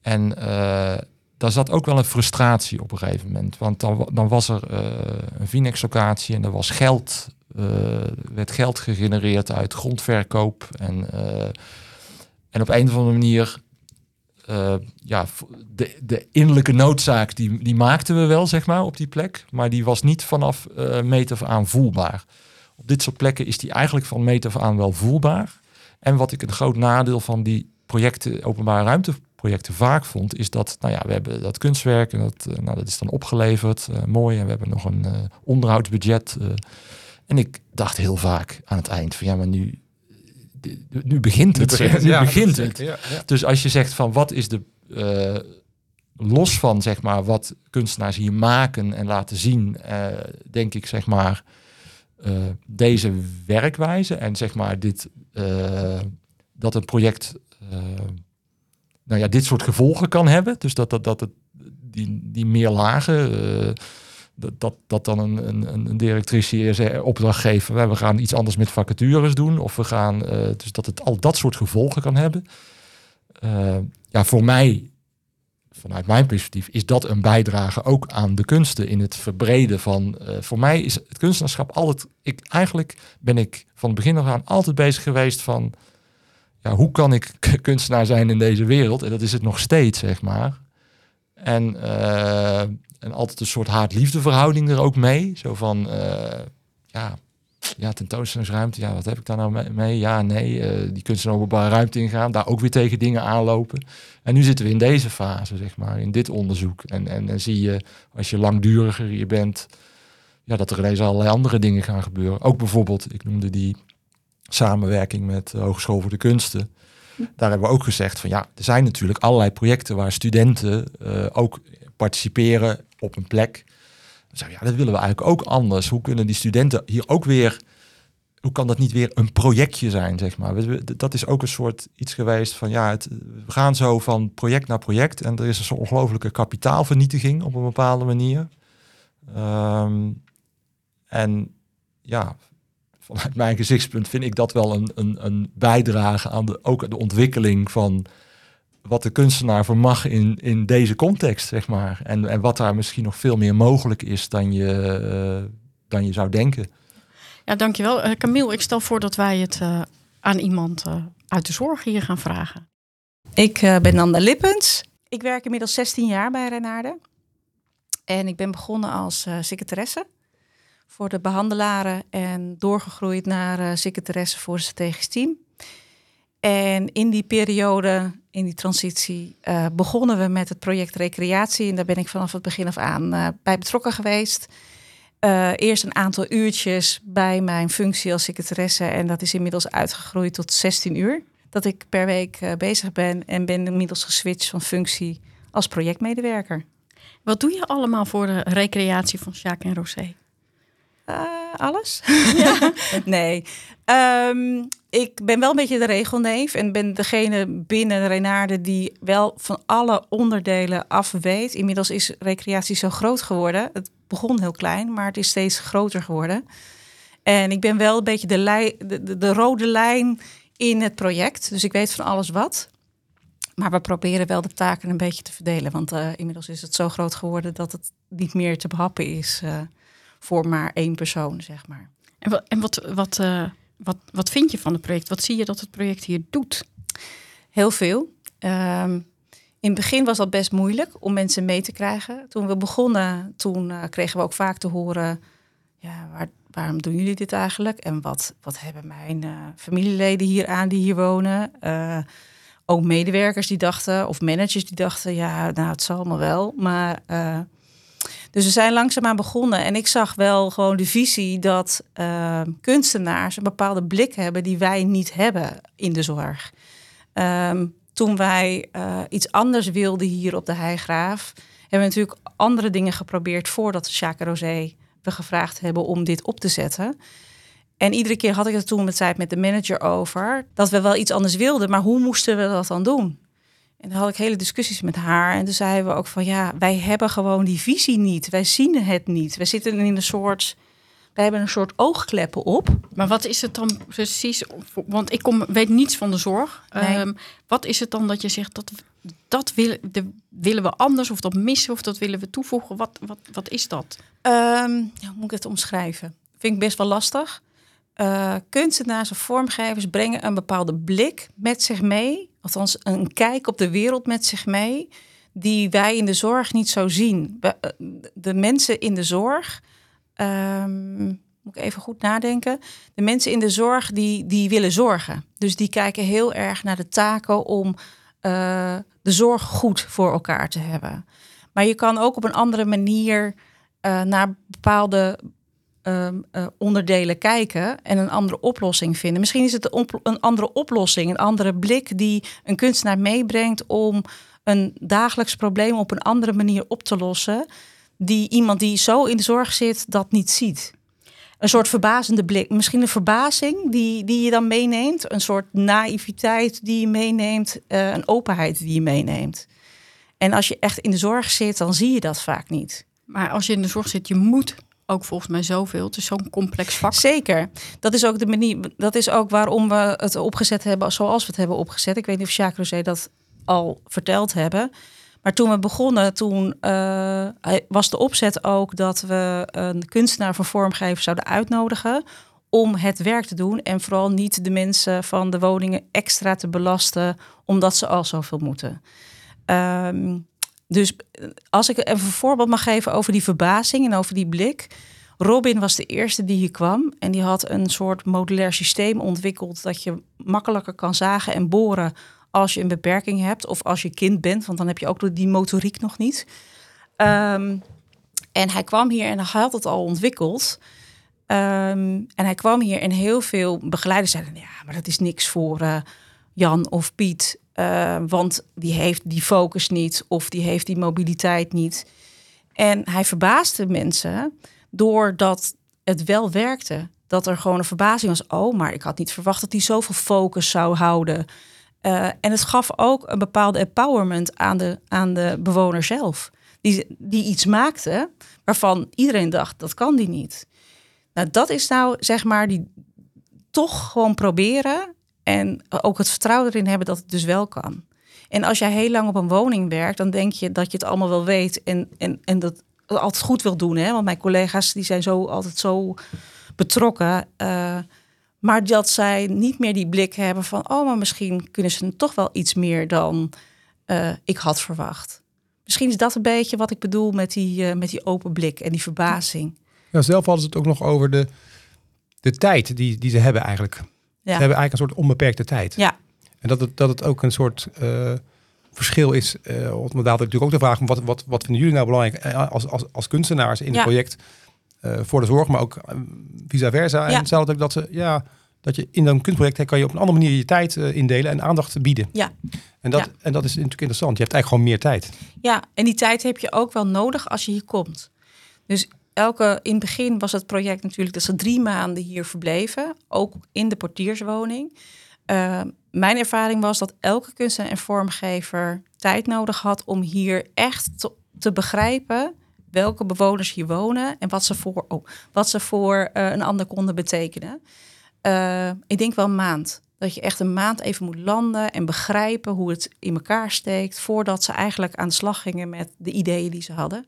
En eh, daar zat ook wel een frustratie op een gegeven moment. Want dan, dan was er eh, een Vinex-locatie en er was geld, werd geld gegenereerd uit grondverkoop. En, en op een of andere manier ja, de, de innerlijke noodzaak, die, die maakten we wel, zeg maar, op die plek. Maar die was niet vanaf eh meet af aan voelbaar. Op dit soort plekken is die eigenlijk van meet af aan wel voelbaar. En wat ik een groot nadeel van die projecten, openbare ruimteprojecten vaak vond, is dat, nou ja, we hebben dat kunstwerk en dat, eh, nou, dat is dan opgeleverd, eh, mooi. En we hebben nog een eh, onderhoudsbudget. en ik dacht heel vaak aan het eind van, ja, maar nu, nu begint het. Nu
Ja,
begint het.
Ja, ja.
Dus als je zegt van wat is de los van zeg maar wat kunstenaars hier maken en laten zien, denk ik zeg maar eh, deze werkwijze en zeg maar dit eh, dat een project eh, nou ja dit soort gevolgen kan hebben. Dus dat dat dat het die die meer lagen dat, dat, dat dan een, een, een directrice opdracht geeft. We gaan iets anders met vacatures doen. Of we gaan. dus dat het al dat soort gevolgen kan hebben. Ja, voor mij, vanuit mijn perspectief, is dat een bijdrage ook aan de kunsten in het verbreden van. eh, voor mij is het kunstenaarschap altijd. Ik, eigenlijk ben ik van het begin af aan altijd bezig geweest van. Ja, hoe kan ik kunstenaar zijn in deze wereld? En dat is het nog steeds, zeg maar. En, eh, en altijd een soort haat-liefde er ook mee. Zo van, eh, ja, ja, tentoonstellingsruimte, ja, wat heb ik daar nou mee? Ja, nee, eh, die kunst in openbare ruimte ingaan, daar ook weer tegen dingen aanlopen. En nu zitten we in deze fase, zeg maar, in dit onderzoek. En, en dan zie je, als je langduriger hier bent, ja, dat er ineens allerlei andere dingen gaan gebeuren. Ook bijvoorbeeld, ik noemde die samenwerking met de Hogeschool voor de Kunsten. Daar hebben we ook gezegd van ja, er zijn natuurlijk allerlei projecten waar studenten eh, ook participeren op een plek. Dan ja, dat willen we eigenlijk ook anders. Hoe kunnen die studenten hier ook weer, hoe kan dat niet weer een projectje zijn, zeg maar? Dat is ook een soort iets geweest van ja, het, we gaan zo van project naar project en er is een soort ongelofelijke kapitaalvernietiging op een bepaalde manier. Ehm, en ja, vanuit mijn gezichtspunt vind ik dat wel een, een, een bijdrage aan de, ook de ontwikkeling van wat de kunstenaar vermag in, in deze context, zeg maar. En, en wat daar misschien nog veel meer mogelijk is dan je, eh, dan je zou denken.
Ja, dankjewel. Eh Camille, ik stel voor dat wij het eh, aan iemand eh, uit de zorg hier gaan vragen.
Ik eh, ben Nanda Lippens. Ik werk inmiddels 16 jaar bij Renaarde. En ik ben begonnen als uh, secretaresse voor de behandelaren en doorgegroeid naar uh, secretaresse voor het strategisch team. En in die periode, in die transitie, uh, begonnen we met het project Recreatie. En daar ben ik vanaf het begin af aan bij betrokken geweest. eerst een aantal uurtjes bij mijn functie als secretaresse. En dat is inmiddels uitgegroeid tot 16 uur. Dat ik per week bezig ben en ben inmiddels geswitcht van functie als projectmedewerker.
Wat doe je allemaal voor de recreatie van Sjaak en Rosé?
Uh, alles? Ja. nee. Um, ik ben wel een beetje de regelneef en ben degene binnen Renaarde die wel van alle onderdelen af weet. Inmiddels is recreatie zo groot geworden. Het begon heel klein, maar het is steeds groter geworden. En ik ben wel een beetje de, de, de, de rode lijn in het project. Dus ik weet van alles wat. Maar we proberen wel de taken een beetje te verdelen. Want uh, inmiddels is het zo groot geworden dat het niet meer te behappen is uh, voor maar één persoon, zeg maar.
En wat, en wat, wat, uh, wat, wat vind je van het project? Wat zie je dat het project hier doet?
Heel veel. Um, in het begin was dat best moeilijk om mensen mee te krijgen. Toen we begonnen, toen kregen we ook vaak te horen... Ja, waar, waarom doen jullie dit eigenlijk? En wat, wat hebben mijn familieleden hier aan die hier wonen? ook medewerkers die dachten, of managers die dachten, ja, nou, het zal allemaal wel. Maar dus we zijn langzaamaan begonnen. En ik zag wel gewoon de visie dat uh, kunstenaars een bepaalde blik hebben die wij niet hebben in de zorg. Um, toen wij uh, iets anders wilden hier op de Heigraaf, hebben we natuurlijk andere dingen geprobeerd voordat Jacques Rosé we gevraagd hebben om dit op te zetten. En iedere keer had ik het toen met, met de manager over. Dat we wel iets anders wilden, maar hoe moesten we dat dan doen? En dan had ik hele discussies met haar. En toen zeiden we ook van ja, wij hebben gewoon die visie niet. Wij zien het niet. We zitten in een soort. Wij hebben een soort oogkleppen op.
Maar wat is het dan precies? Want ik kom, weet niets van de zorg. Nee. Um, wat is het dan dat je zegt dat, dat wil, de, willen we anders of dat missen of dat willen we toevoegen? Wat, wat, wat is dat?
Um, ja, moet ik het omschrijven? Vind ik best wel lastig. Uh, kunstenaars of vormgevers brengen een bepaalde blik met zich mee, althans een kijk op de wereld met zich mee, die wij in de zorg niet zo zien. Eh, de mensen in de zorg, um, moet ik even goed nadenken, de mensen in de zorg die, die willen zorgen. Dus die kijken heel erg naar de taken om uh, de zorg goed voor elkaar te hebben. Maar je kan ook op een andere manier uh, naar bepaalde um, uh, onderdelen kijken en een andere oplossing vinden. Misschien is het een, andere oplossing, een andere blik die een kunstenaar meebrengt om een dagelijks probleem op een andere manier op te lossen, die iemand die zo in de zorg zit dat niet ziet. Een soort verbazende blik, misschien een verbazing die, die je dan meeneemt, een soort naïviteit die je meeneemt, uh, een openheid die je meeneemt. En als je echt in de zorg zit, dan zie je dat vaak niet.
Maar als je in de zorg zit, je moet ook volgens mij zoveel. Het is zo'n complex vak.
Zeker. Dat is ook de manier. Dat is ook waarom we het opgezet hebben zoals we het hebben opgezet. Ik weet niet of Jacques Rosé dat al verteld hebben. Maar toen we begonnen, toen uh, was de opzet ook dat we een kunstenaar van vormgever zouden uitnodigen om het werk te doen en vooral niet de mensen van de woningen extra te belasten omdat ze al zoveel moeten. Um, dus eh, als ik even een voorbeeld mag geven over die verbazing en over die blik. Robin was de eerste die hier kwam en die had een soort modulair systeem ontwikkeld dat je makkelijker kan zagen en boren als je een beperking hebt of als je kind bent, want dan heb je ook die motoriek nog niet. Um, en hij kwam hier en hij had het al ontwikkeld. Um, en hij kwam hier en heel veel begeleiders zeiden: ja, maar dat is niks voor uh, Jan of Piet. Uh, want die heeft die focus niet of die heeft die mobiliteit niet. En hij verbaasde mensen doordat het wel werkte. Dat er gewoon een verbazing was. Oh, maar ik had niet verwacht dat hij zoveel focus zou houden. Uh, en het gaf ook een bepaalde empowerment aan de, aan de bewoner zelf. Die, die iets maakte waarvan iedereen dacht, dat kan die niet. Nou, dat is nou zeg maar die toch gewoon proberen en ook het vertrouwen erin hebben dat het dus wel kan. En als jij heel lang op een woning werkt, dan denk je dat je het allemaal wel weet en, en, en dat altijd goed wil doen. Hè? Want mijn collega's die zijn zo altijd zo betrokken. Uh, maar dat zij niet meer die blik hebben van, oh, maar misschien kunnen ze toch wel iets meer dan uh, ik had verwacht. misschien is dat een beetje wat ik bedoel met die, eh, met die open blik en die verbazing.
Ja, zelf hadden ze het ook nog over de, de tijd die, die ze hebben eigenlijk. Ze hebben eigenlijk een soort onbeperkte tijd.
ja,
En dat het, dat het ook een soort eh, verschil is. Uh, want we hadden natuurlijk ook de vraag: wat, wat, wat vinden jullie nou belangrijk eh, als, als, als kunstenaars in het project eh, voor de zorg, maar ook eh, vice versa. En ook dat ze, ja, dat je in een kunstproject kan je op een andere manier je tijd eh, indelen en aandacht bieden.
Ja.
En dat,
Ja.
en dat is natuurlijk interessant. Je hebt eigenlijk gewoon meer tijd.
ja, en die tijd heb je ook wel nodig als je hier komt. Dus elke, in het begin was het project natuurlijk dat ze drie maanden hier verbleven, ook in de portierswoning. Eh, mijn ervaring was dat elke kunstenaar en vormgever tijd nodig had om hier echt te, begrijpen welke bewoners hier wonen en wat ze voor, oh, wat ze voor eh, een ander konden betekenen. Eh, ik denk wel een maand. Dat je echt een maand even moet landen en begrijpen hoe het in elkaar steekt, voordat ze eigenlijk aan de slag gingen met de ideeën die ze hadden.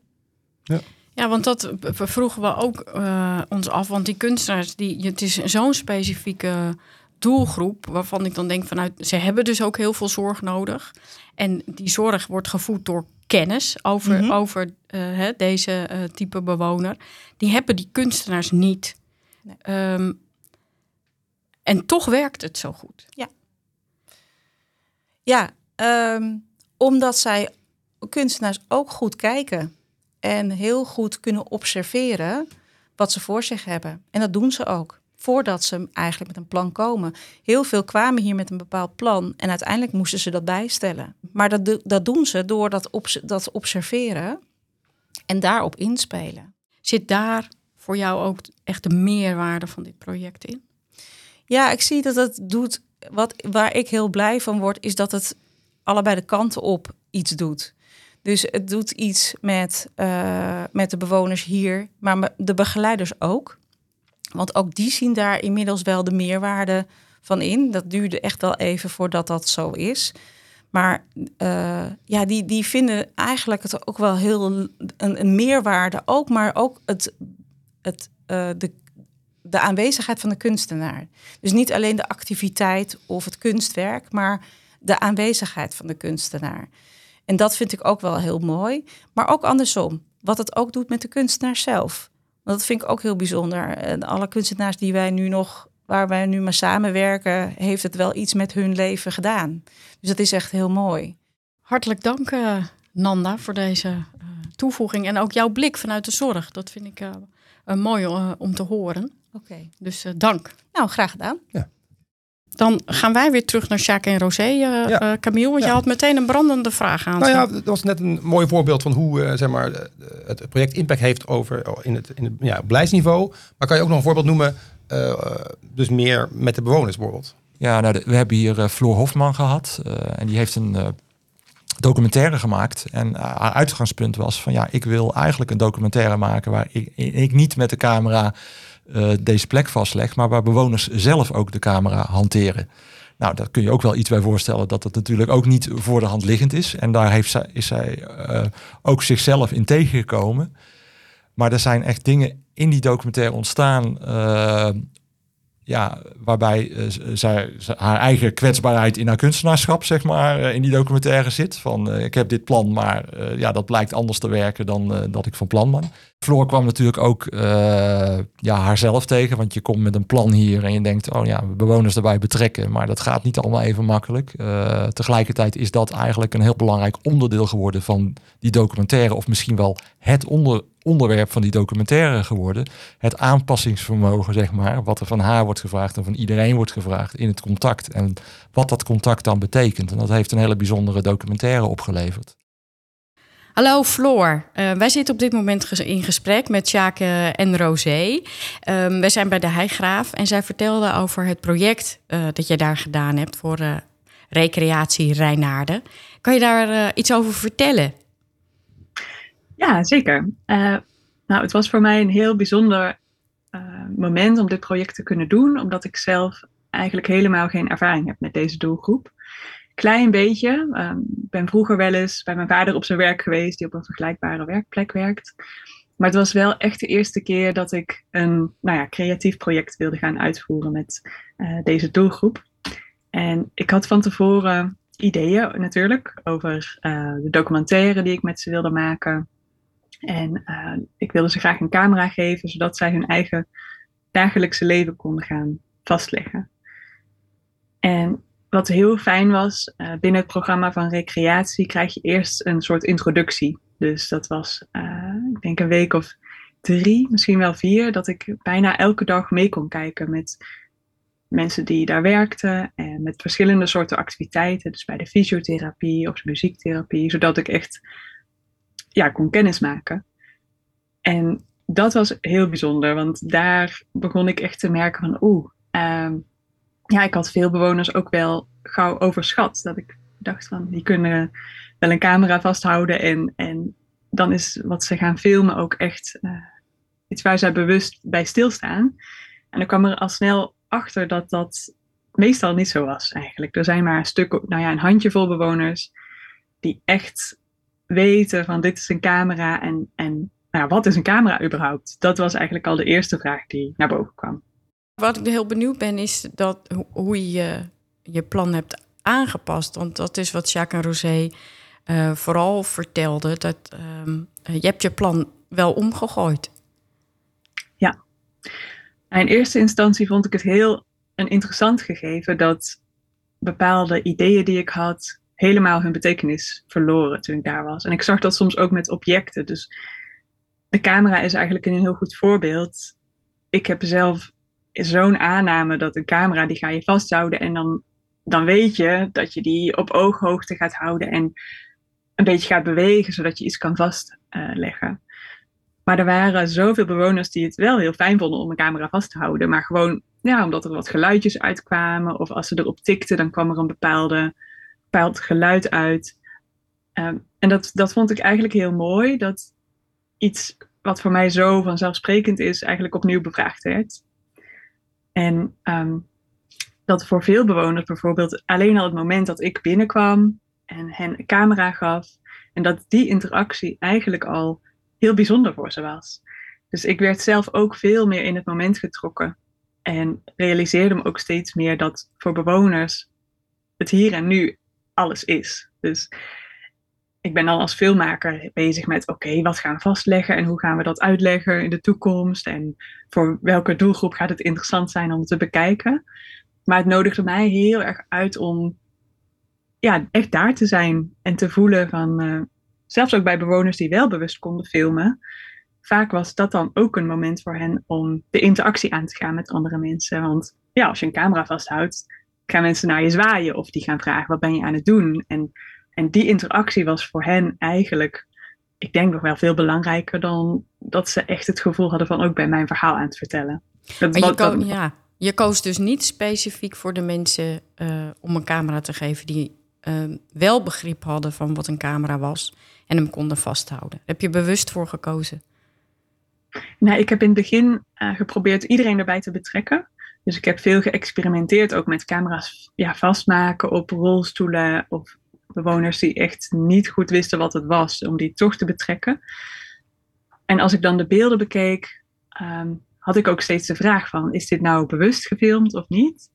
Ja, want dat vroegen we ook eh, ons af. Want die kunstenaars, die, het is zo'n specifieke doelgroep... waarvan ik dan denk vanuit... ze hebben dus ook heel veel zorg nodig. En die zorg wordt gevoed door kennis over,
Mhm.
over eh, hè, deze eh, type bewoner. Die hebben die kunstenaars niet.
Nee.
Ehm, en toch werkt het zo goed.
Ja, ehm, omdat zij kunstenaars ook goed kijken en heel goed kunnen observeren wat ze voor zich hebben. En dat doen ze ook. Voordat ze eigenlijk met een plan komen. Heel veel kwamen hier met een bepaald plan en uiteindelijk moesten ze dat bijstellen. Maar dat, dat doen ze door dat, obs- dat observeren en daarop inspelen.
Zit daar voor jou ook echt de meerwaarde van dit project in?
Ja, ik zie dat het doet. Wat, waar ik heel blij van word, is dat het allebei de kanten op iets doet. Dus het doet iets met, eh, met de bewoners hier, maar de begeleiders ook. Want ook die zien daar inmiddels wel de meerwaarde van in. Dat duurde echt wel even voordat dat zo is. Maar eh, ja, die, die vinden eigenlijk het ook wel heel een, een meerwaarde. Ook, maar ook het, het, eh, de, de aanwezigheid van de kunstenaar. Dus niet alleen de activiteit of het kunstwerk, maar de aanwezigheid van de kunstenaar. En dat vind ik ook wel heel mooi. Maar ook andersom, wat het ook doet met de kunstenaar zelf. Want dat vind ik ook heel bijzonder. En alle kunstenaars die wij nu nog, waar wij nu mee samenwerken, heeft het wel iets met hun leven gedaan. Dus dat is echt heel mooi.
Hartelijk dank, eh, Nanda, voor deze eh, toevoeging. En ook jouw blik vanuit de zorg. Dat vind ik eh, eh, mooi om te horen.
Oké.
Dus eh, dank.
Nou, graag gedaan.
Dan gaan wij weer terug naar Jacques en Rosé, eh
Ja.
eh, Camille. Want
Ja.
je had meteen een brandende vraag aan.
Nou ja, dat was net een mooi voorbeeld van hoe eh, zeg maar, het project impact heeft over oh, in het, in het ja, beleidsniveau. Maar kan je ook nog een voorbeeld noemen, dus meer met de bewoners bijvoorbeeld?
Ja, nou, de- we hebben hier Floor Hofman gehad. eh, en die heeft een documentaire gemaakt. En haar uitgangspunt was van ja, ik wil eigenlijk een documentaire maken waar ik, ik niet met de camera eh, deze plek vastleg, maar waar bewoners zelf ook de camera hanteren. Nou, daar kun je ook wel iets bij voorstellen dat het natuurlijk ook niet voor de hand liggend is. En daar heeft zij, is zij eh, ook zichzelf in tegengekomen. Maar er zijn echt dingen in die documentaire ontstaan. eh, ja, waarbij zij, haar eigen kwetsbaarheid in haar kunstenaarschap, zeg maar, in die documentaire zit. Van, ik heb dit plan, maar ja, dat blijkt anders te werken dan dat ik van plan ben. Floor kwam natuurlijk ook eh, ja, haarzelf tegen, want je komt met een plan hier en je denkt, oh ja, bewoners erbij betrekken, maar dat gaat niet allemaal even makkelijk. Eh, tegelijkertijd is dat eigenlijk een heel belangrijk onderdeel geworden van die documentaire, of misschien wel het onder, onderwerp van die documentaire geworden. Het aanpassingsvermogen, zeg maar, wat er van haar wordt gevraagd en van iedereen wordt gevraagd in het contact. En wat dat contact dan betekent. En dat heeft een hele bijzondere documentaire opgeleverd.
Hallo Floor, Eh, wij zitten op dit moment in gesprek met Jacques en Rosé. Ehm, wij zijn bij de Heigraaf en zij vertelde over het project eh, dat je daar gedaan hebt voor eh, recreatie Rijnaarden. Kan je daar iets over vertellen?
Ja, zeker. Nou, het was voor mij een heel bijzonder moment om dit project te kunnen doen, omdat ik zelf eigenlijk helemaal geen ervaring heb met deze doelgroep. Klein beetje. ehm, Ik ben vroeger wel eens bij mijn vader op zijn werk geweest, die op een vergelijkbare werkplek werkt. Maar het was wel echt de eerste keer dat ik een nou ja, creatief project wilde gaan uitvoeren met eh, deze doelgroep. En ik had van tevoren ideeën natuurlijk over uh, de documentaire die ik met ze wilde maken. En uh, ik wilde ze graag een camera geven, zodat zij hun eigen dagelijkse leven konden gaan vastleggen. En wat heel fijn was, uh, binnen het programma van recreatie krijg je eerst een soort introductie. Dus dat was, ik denk een week of drie, misschien wel vier, dat ik bijna elke dag mee kon kijken met mensen die daar werkten en met verschillende soorten activiteiten. Dus bij de fysiotherapie of muziektherapie, zodat ik echt ja, kon kennismaken. En dat was heel bijzonder, want daar begon ik echt te merken van oeh, um, ja, ik had veel bewoners ook wel gauw overschat. Dat ik dacht van, die kunnen wel een camera vasthouden en, en dan is wat ze gaan filmen ook echt uh, iets waar zij bewust bij stilstaan. En dan kwam er al snel achter dat dat meestal niet zo was eigenlijk. Er zijn maar een stuk, nou ja, een handjevol bewoners die echt weten van dit is een camera en, en nou, wat is een camera überhaupt? Dat was eigenlijk al de eerste vraag die naar boven kwam.
Wat ik heel benieuwd ben is dat, hoe je je plan hebt aangepast. Want dat is wat Jacques en Rosé uh, vooral vertelden. Dat, uh, je hebt je plan wel omgegooid.
Ja, in eerste instantie vond ik het heel een interessant gegeven dat bepaalde ideeën die ik had helemaal hun betekenis verloren toen ik daar was. En ik zag dat soms ook met objecten. Dus de camera is eigenlijk een heel goed voorbeeld. Ik heb zelf zo'n aanname dat een camera die ga je vasthouden en dan, dan weet je dat je die op ooghoogte gaat houden en een beetje gaat bewegen zodat je iets kan vastleggen. Maar er waren zoveel bewoners die het wel heel fijn vonden om een camera vast te houden. Maar gewoon, ja, omdat er wat geluidjes uitkwamen. Of als ze erop tikten, dan kwam er een bepaalde, bepaald geluid uit. Um, en dat, dat vond ik eigenlijk heel mooi. Dat iets wat voor mij zo vanzelfsprekend is, eigenlijk opnieuw bevraagd werd. En um, dat voor veel bewoners bijvoorbeeld alleen al het moment dat ik binnenkwam en hen een camera gaf. En dat die interactie eigenlijk al heel bijzonder voor ze was. Dus ik werd zelf ook veel meer in het moment getrokken. En realiseerde me ook steeds meer dat voor bewoners het hier en nu alles is. Dus ik ben dan als filmmaker bezig met: oké, wat gaan we vastleggen en hoe gaan we dat uitleggen in de toekomst? En voor welke doelgroep gaat het interessant zijn om te bekijken? Maar het nodigde mij heel erg uit om ja, echt daar te zijn en te voelen van uh, zelfs ook bij bewoners die wel bewust konden filmen, vaak was dat dan ook een moment voor hen om de interactie aan te gaan met andere mensen. Want ja, als je een camera vasthoudt, gaan mensen naar je zwaaien of die gaan vragen: wat ben je aan het doen? En, en die interactie was voor hen eigenlijk, ik denk nog wel veel belangrijker dan dat ze echt het gevoel hadden van ook bij mijn verhaal aan te vertellen.
Dat, maar je, ko ja, je koos dus niet specifiek voor de mensen uh, om een camera te geven die uh, wel begrip hadden van wat een camera was en hem konden vasthouden. Heb je bewust voor gekozen?
Nou, ik heb in het begin uh, geprobeerd iedereen erbij te betrekken. Dus ik heb veel geëxperimenteerd, ook met camera's ja, vastmaken op rolstoelen of bewoners die echt niet goed wisten wat het was, om die toch te betrekken. En als ik dan de beelden bekeek, um, had ik ook steeds de vraag van, is dit nou bewust gefilmd of niet?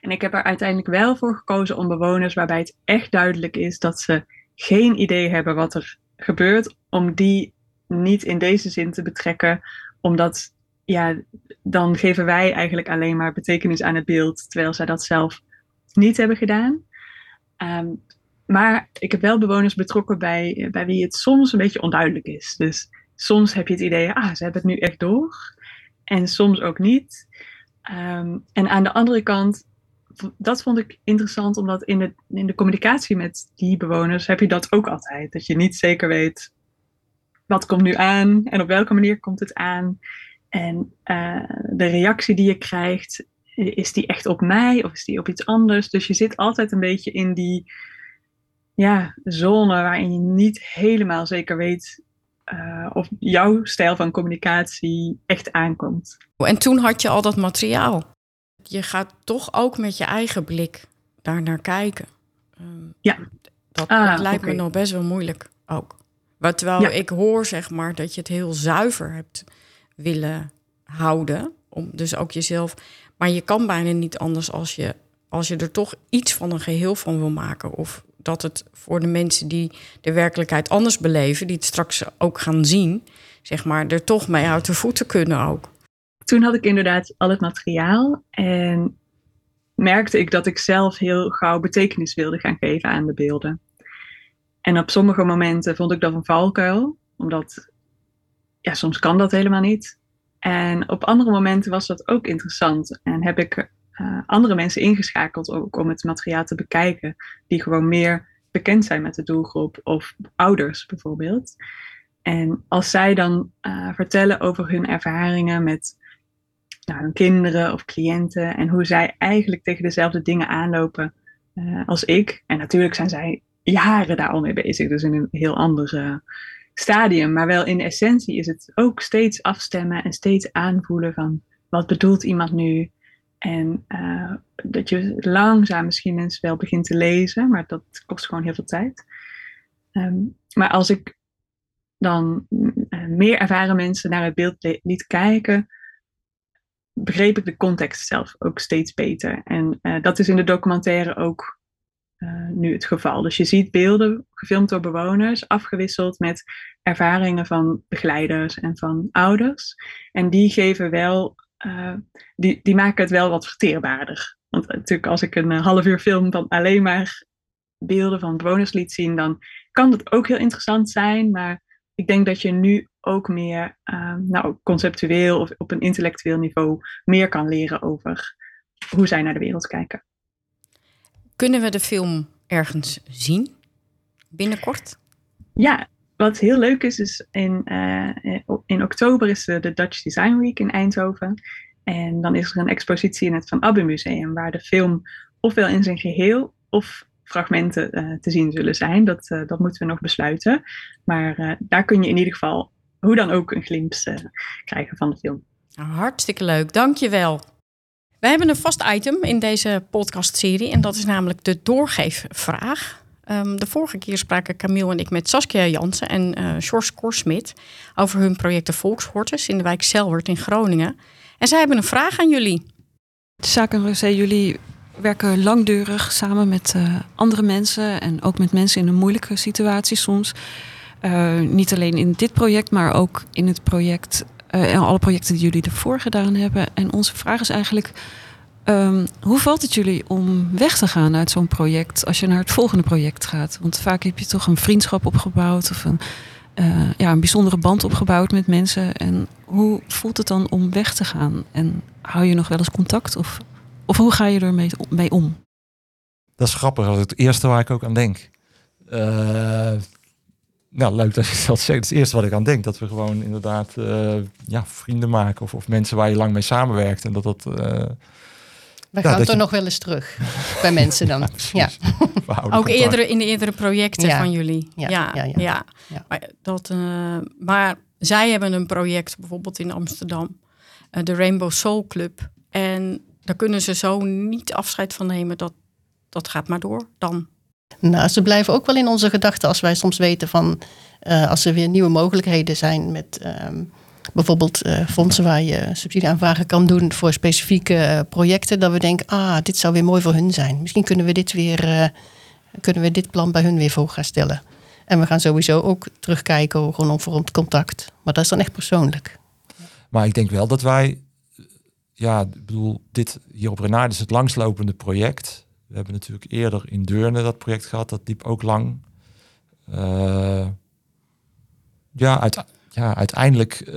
En ik heb er uiteindelijk wel voor gekozen om bewoners waarbij het echt duidelijk is dat ze geen idee hebben wat er gebeurt, om die niet in deze zin te betrekken, omdat ja, dan geven wij eigenlijk alleen maar betekenis aan het beeld, terwijl zij dat zelf niet hebben gedaan. Um, maar ik heb wel bewoners betrokken bij, bij wie het soms een beetje onduidelijk is. Dus soms heb je het idee, ah, ze hebben het nu echt door. En soms ook niet. Um, en aan de andere kant dat vond ik interessant, omdat in de, in de communicatie met die bewoners heb je dat ook altijd. Dat je niet zeker weet wat komt nu aan en op welke manier komt het aan. En uh, de reactie die je krijgt, is die echt op mij of is die op iets anders? Dus je zit altijd een beetje in die ja, zone waarin je niet helemaal zeker weet uh, of jouw stijl van communicatie echt aankomt.
En toen had je al dat materiaal je gaat toch ook met je eigen blik daar naar kijken.
Um, ja.
Dat, ah, lijkt me nog best wel moeilijk ook. Maar terwijl ja. ik hoor zeg maar dat je het heel zuiver hebt willen houden. Om dus ook jezelf. Maar je kan bijna niet anders als je als je er toch iets van een geheel van wil maken. Of dat het voor de mensen die de werkelijkheid anders beleven, die het straks ook gaan zien, zeg maar, er toch mee uit de voeten kunnen ook.
Toen had ik inderdaad al het materiaal en merkte ik dat ik zelf heel gauw betekenis wilde gaan geven aan de beelden. En op sommige momenten vond ik dat een valkuil, omdat ja, soms kan dat helemaal niet. En op andere momenten was dat ook interessant en heb ik uh, andere mensen ingeschakeld ook om het materiaal te bekijken, die gewoon meer bekend zijn met de doelgroep of ouders bijvoorbeeld. En als zij dan uh, vertellen over hun ervaringen met nou, hun kinderen of cliënten en hoe zij eigenlijk tegen dezelfde dingen aanlopen uh, als ik. En natuurlijk zijn zij jaren daar al mee bezig, dus in een heel ander stadium. Maar wel in essentie is het ook steeds afstemmen en steeds aanvoelen van wat bedoelt iemand nu? En uh, dat je langzaam misschien mensen wel begint te lezen, maar dat kost gewoon heel veel tijd. Um, maar als ik dan uh, meer ervaren mensen naar het beeld liet kijken, begreep ik de context zelf ook steeds beter. En uh, dat is in de documentaire ook nu het geval. Dus je ziet beelden gefilmd door bewoners, afgewisseld met ervaringen van begeleiders en van ouders. En die geven wel uh, die, die maken het wel wat verteerbaarder. Want natuurlijk als ik een uh, half uur film van alleen maar beelden van bewoners liet zien, dan kan dat ook heel interessant zijn. Maar ik denk dat je nu ook meer uh, nou, conceptueel of op een intellectueel niveau meer kan leren over hoe zij naar de wereld kijken.
Kunnen we de film ergens zien binnenkort?
Ja, wat heel leuk is, is in, uh, in oktober is de Dutch Design Week in Eindhoven. En dan is er een expositie in het Van Abbe Museum, waar de film ofwel in zijn geheel of fragmenten uh, te zien zullen zijn. Dat, dat moeten we nog besluiten. Maar daar kun je in ieder geval hoe dan ook een glimp krijgen van de film.
Hartstikke leuk, dankjewel. We hebben een vast item in deze podcastserie en dat is namelijk de doorgeefvraag. Um, de vorige keer spraken Camille en ik met Saskia Jansen en uh, Sjors Korsmit over hun project de Volkshortus in de wijk Selwert in Groningen. En zij hebben een vraag aan jullie.
Zaken jullie werken langdurig samen met uh, andere mensen en ook met mensen in een moeilijke situatie soms. Uh, niet alleen in dit project, maar ook in het project, en alle projecten die jullie ervoor gedaan hebben. En onze vraag is eigenlijk Um, hoe valt het jullie om weg te gaan uit zo'n project als je naar het volgende project gaat? Want vaak heb je toch een vriendschap opgebouwd of een, uh, ja, een bijzondere band opgebouwd met mensen. En hoe voelt het dan om weg te gaan? En hou je nog wel eens contact? Of, of hoe ga je ermee mee om?
Dat is grappig, dat is het eerste waar ik ook aan denk. Uh, nou, leuk dat je dat zegt. Het het eerste wat ik aan denk. Dat we gewoon inderdaad uh, ja, vrienden maken of, of mensen waar je lang mee samenwerkt. En dat dat
we gaan toch nog wel eens terug bij mensen dan. ja.
Ook eerder in de eerdere projecten van jullie. Ja, ja, ja. Maar, dat, uh, maar zij hebben een project bijvoorbeeld in Amsterdam, uh, de Rainbow Soul Club. En daar kunnen ze zo niet afscheid van nemen. Dat, dat gaat maar door dan.
Nou, ze blijven ook wel in onze gedachten als wij soms weten van uh, als er weer nieuwe mogelijkheden zijn met. Um, bijvoorbeeld uh, fondsen waar je subsidieaanvragen kan doen voor specifieke uh, projecten. Dat we denken, ah, dit zou weer mooi voor hun zijn. Misschien kunnen we dit weer, uh, kunnen we dit plan bij hun weer voor gaan stellen. En we gaan sowieso ook terugkijken gewoon voor ons contact. Maar dat is dan echt persoonlijk.
Maar ik denk wel dat wij, ja, ik bedoel, dit hier op Renard is het langslopende project. We hebben natuurlijk eerder in Deurne dat project gehad, dat liep ook lang. ja, uit, ja, uiteindelijk, uh,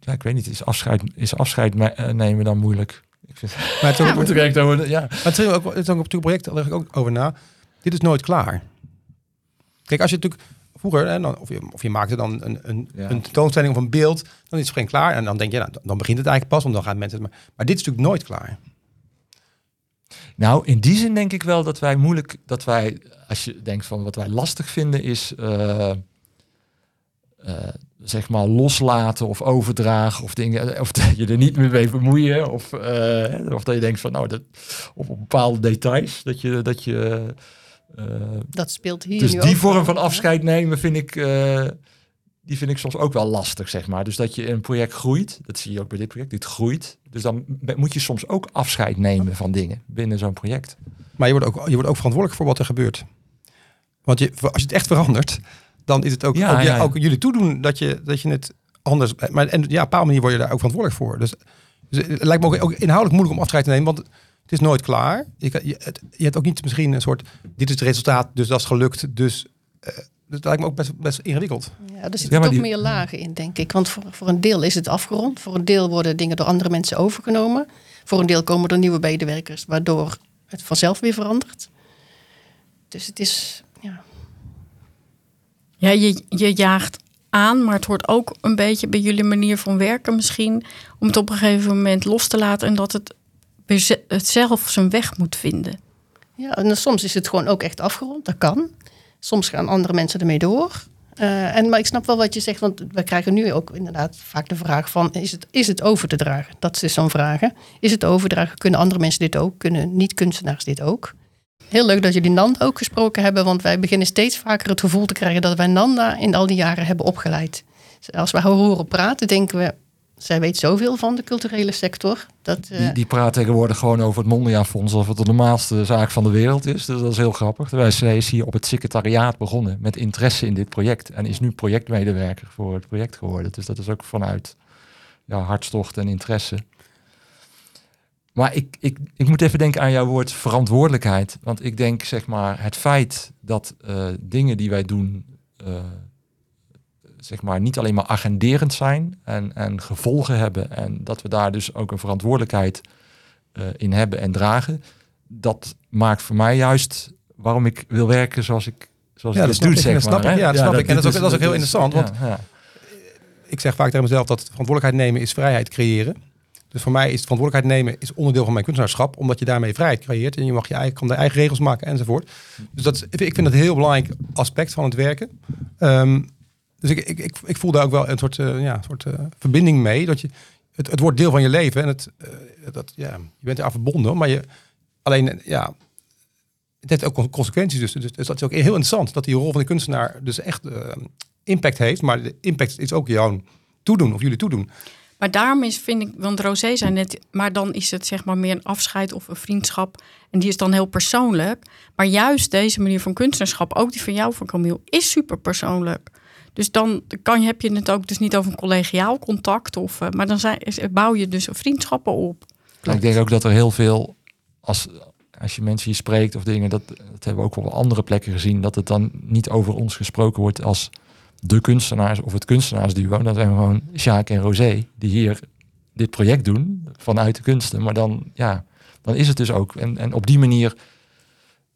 ja, ik weet niet, is afscheid, is afscheid eh, nemen dan moeilijk? Ik vind, maar het is ook, ja, over, ja.
Maar het is ook, het is ook op het project, daar leg ik ook over na. Dit is nooit klaar. Kijk, als je natuurlijk vroeger, hè, dan, of, je, of je maakte dan een, een, ja. een tentoonstelling of een beeld, dan is het geen klaar. En dan denk je, nou, dan begint het eigenlijk pas, want dan gaan mensen het maar. Maar dit is natuurlijk nooit klaar.
Nou, in die zin denk ik wel dat wij moeilijk, dat wij, als je denkt van wat wij lastig vinden, is. Uh, uh, zeg maar loslaten of overdragen of dingen of dat je er niet meer mee bemoeien of, uh, of dat je denkt van nou dat op bepaalde details dat je dat je
uh, dat speelt hier
dus die vorm van afscheid nemen vind ik die vind ik soms ook wel lastig, zeg maar. Dus dat je een project groeit, dat zie je ook bij dit project, dit groeit. Dus dan moet je soms ook afscheid nemen van dingen binnen zo'n project.
Maar je wordt, ook, je wordt ook verantwoordelijk voor wat er gebeurt. Want je, als je het echt verandert, dan is het ook,
Ja,
ook,
ja,
ja,
ja.
ook jullie toedoen dat je, dat je het anders... Maar en, ja, op een bepaalde manier word je daar ook verantwoordelijk voor. Dus, dus het lijkt me ook, ook inhoudelijk moeilijk om afscheid te nemen, want het is nooit klaar. Je, kan- je, het- je hebt ook niet misschien een soort, dit is het resultaat, dus dat is gelukt. Dus, eh, dus dat lijkt me ook best, best ingewikkeld.
Ja, er zitten
Ja,
toch
die-
meer lagen in, denk ik. Want voor, voor een deel is het afgerond. Voor een deel worden dingen door andere mensen overgenomen. Voor een deel komen er nieuwe medewerkers, waardoor het vanzelf weer verandert. Dus het is, ja,
je, je jaagt aan, maar het hoort ook een beetje bij jullie manier van werken misschien. Om het op een gegeven moment los te laten en dat het, zelf zijn weg moet vinden.
Ja, en soms is het gewoon ook echt afgerond. Dat kan. Soms gaan andere mensen ermee door. Eh, en, maar ik snap wel wat je zegt, want we krijgen nu ook inderdaad vaak de vraag van... is het, is het over te dragen? Dat is dus zo'n vraag. Is het overdragen? Kunnen andere mensen dit ook? Kunnen niet-kunstenaars dit ook? Heel leuk dat jullie Nanda ook gesproken hebben... want wij beginnen steeds vaker het gevoel te krijgen... dat wij Nanda in al die jaren hebben opgeleid. Als we haar horen praten, denken we... zij weet zoveel van de culturele sector. Dat, eh,
Die, die praat tegenwoordig gewoon over het Mondriaan Fonds alsof het de normaalste zaak van de wereld is. Dus dat is heel grappig. Terwijl zij is hier op het secretariaat begonnen met interesse in dit project. En is nu projectmedewerker voor het project geworden. Dus dat is ook vanuit ja, hartstocht en interesse. Maar ik, ik, ik moet even denken aan jouw woord verantwoordelijkheid. Want ik denk, zeg maar, het feit dat eh, dingen die wij doen, eh, zeg maar, niet alleen maar agenderend zijn en, en gevolgen hebben. En dat we daar dus ook een verantwoordelijkheid eh, in hebben en dragen. Dat maakt voor mij juist waarom ik wil werken zoals ik, zoals
Ja,
ik
dat
doe, zeg
dat snap
maar.
ik. Ja, dat snap ik. En dat is ook- dat is ook heel interessant, want-. Ik zeg vaak tegen mezelf dat verantwoordelijkheid nemen is vrijheid creëren. Dus voor mij is verantwoordelijkheid nemen is onderdeel van mijn kunstenaarschap, omdat je daarmee vrijheid creëert en je mag je eigen, kan de eigen regels maken enzovoort. Dus dat ik vind dat een heel belangrijk aspect van het werken. Ehm, dus ik, ik, ik, ik voel daar ook wel een soort, eh, ja, soort eh, verbinding mee. Dat je, het, het wordt deel van je leven en het, eh, dat, ja, je bent eraan verbonden, maar je alleen, ja, het heeft ook consequenties. Dus, dus, dus dat is ook heel interessant dat die rol van de kunstenaar dus echt eh, impact heeft, maar de impact is ook jouw toedoen of jullie toedoen.
Maar daarom is, vind ik, want Rosé zei net, maar dan is het zeg maar meer een afscheid of een vriendschap. En die is dan heel persoonlijk. Maar juist deze manier van kunstenaarschap, ook die van jou, van Camille, is super persoonlijk. Dus dan kan, heb je het ook dus niet over een collegiaal contact. Of, eh, maar dan zijn, bouw je dus vriendschappen op.
Maar ik denk ook dat er heel veel, als, als je mensen hier spreekt of dingen, dat, dat hebben we ook op andere plekken gezien, dat het dan niet over ons gesproken wordt als de kunstenaars of het kunstenaarsduo. Dan zijn gewoon Sjaak en Rosé die hier dit project doen vanuit de kunsten. Maar dan, ja, dan is het dus ook. En, en op die manier,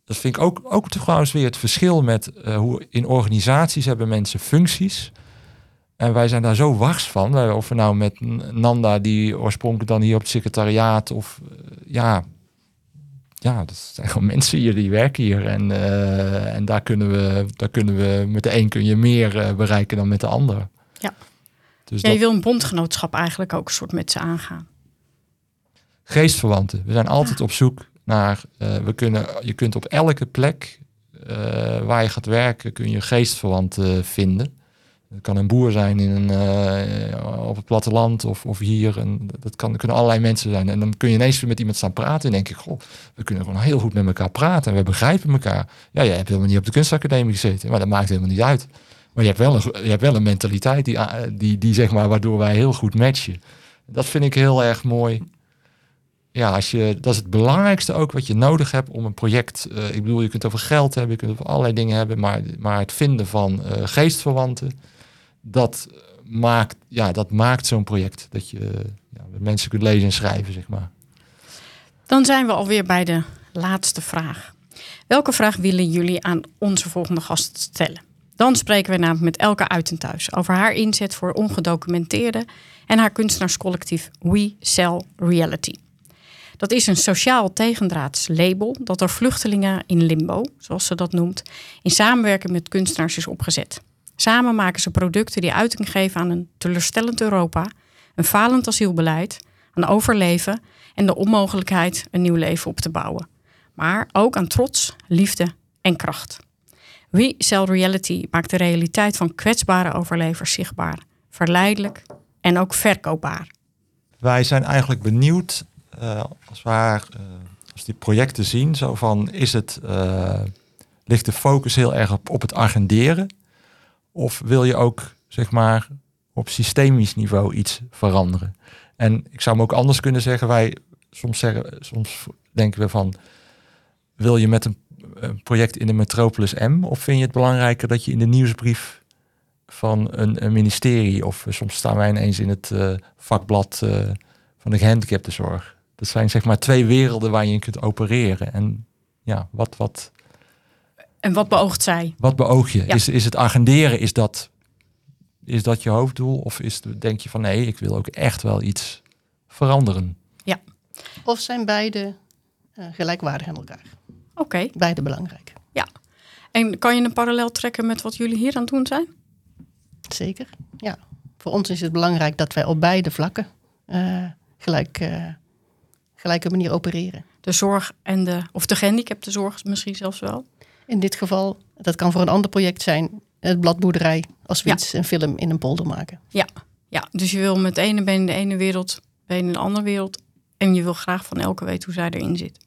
dat vind ik ook, ook trouwens weer het verschil met eh, hoe in organisaties hebben mensen functies. En wij zijn daar zo wars van. Wij- Of we nou met Nanda, die oorspronkelijk dan hier op het secretariaat, of eh, ja, ja, dat zijn gewoon mensen hier die werken hier. En, eh, en daar kunnen we, daar kunnen we met de een kun je meer eh, bereiken dan met de ander.
Ja.
Dus
Ja, je
dat,
wil een bondgenootschap eigenlijk ook een soort met ze aangaan.
geestverwanten. We zijn altijd op zoek naar. eh, we kunnen, je kunt op elke plek waar je gaat werken, kun je geestverwanten vinden. Het kan een boer zijn in een, eh, op het platteland of, of hier. En dat kan, kunnen allerlei mensen zijn. En dan kun je ineens met iemand staan praten. En denk ik, goh, we kunnen gewoon heel goed met elkaar praten. En we begrijpen elkaar. Ja, jij hebt helemaal niet op de kunstacademie gezeten. Maar dat maakt helemaal niet uit. Maar je hebt wel een, je hebt wel een mentaliteit die, ah, die, die zeg maar, waardoor wij heel goed matchen. Dat vind ik heel erg mooi. Ja, als je, dat is het belangrijkste ook wat je nodig hebt om een project. eh, ik bedoel, je kunt over geld hebben, je kunt over allerlei dingen hebben, maar, maar het vinden van eh, geestverwanten, dat maakt, ja, dat maakt zo'n project. Dat je ja, mensen kunt lezen en schrijven, zeg maar.
Dan zijn we alweer bij de laatste vraag. Welke vraag willen jullie aan onze volgende gast stellen? Dan spreken we namelijk met Elke Uiten thuis over haar inzet voor ongedocumenteerde en haar kunstenaarscollectief We Sell Reality. Dat is een sociaal tegendraads label dat door vluchtelingen in limbo, zoals ze dat noemt, in samenwerking met kunstenaars is opgezet. Samen maken ze producten die uiting geven aan een teleurstellend Europa, een falend asielbeleid, aan overleven en de onmogelijkheid een nieuw leven op te bouwen. Maar ook aan trots, liefde en kracht. We Reality maakt de realiteit van kwetsbare overlevers zichtbaar, verleidelijk en ook verkoopbaar.
Wij zijn eigenlijk benieuwd als we uh, als die projecten zien, zo van is het, uh, ligt de focus heel erg op, op het agenderen? Of wil je ook, zeg maar, op systemisch niveau iets veranderen? En ik zou me ook anders kunnen zeggen, wij soms zeggen, soms denken we van, wil je met een, project in de Metropolis M, of vind je het belangrijker dat je in de nieuwsbrief van een, een ministerie, of soms staan wij ineens in het vakblad van de gehandicaptenzorg. Dat zijn zeg maar twee werelden waar je in kunt opereren. En ja, wat, wat.
En wat beoogt zij?
Wat beoog je? Is, is het agenderen, is dat, is dat je hoofddoel? Of is, denk je van nee, ik wil ook echt wel iets veranderen?
Ja.
Of zijn beide uh, gelijkwaardig aan elkaar?
Oké.
Beide belangrijk.
Ja. En kan je een parallel trekken met wat jullie hier aan het doen zijn?
Zeker, ja. Voor ons is het belangrijk dat wij op beide vlakken uh, gelijk, uh, gelijke manier opereren.
De zorg en de, of de gehandicaptenzorg misschien zelfs wel?
In dit geval, dat kan voor een ander project zijn, het bladboerderij, als we iets, een film in een polder maken.
Ja. ja, dus je wil met ene been in de ene wereld, been in de andere wereld. En je wil graag van elke weten hoe zij erin zit.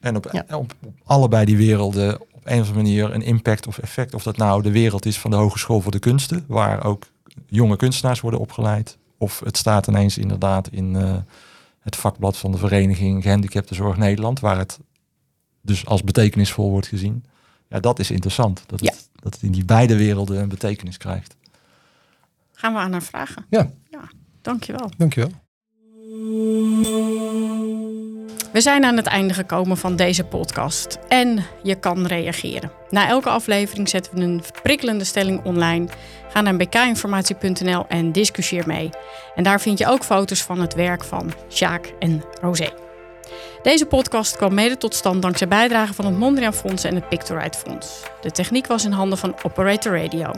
En op, op, op, allebei die werelden op een of andere manier een impact of effect. Of dat nou de wereld is van de Hogeschool voor de Kunsten, waar ook jonge kunstenaars worden opgeleid. Of het staat ineens inderdaad in uh, het vakblad van de Vereniging Gehandicaptenzorg Nederland, waar het dus als betekenisvol wordt gezien. Ja, dat is interessant. Dat het, dat het in die beide werelden een betekenis krijgt.
Gaan we aan haar vragen?
Ja.
ja dankjewel.
Dankjewel.
We zijn aan het einde gekomen van deze podcast en je kan reageren. Na elke aflevering zetten we een prikkelende stelling online. Ga naar bkinformatie.nl en discussieer mee. En daar vind je ook foto's van het werk van Sjaak en Rosé. Deze podcast kwam mede tot stand dankzij bijdragen van het Mondriaan Fonds en het Pictorite Fonds. De techniek was in handen van Operator Radio.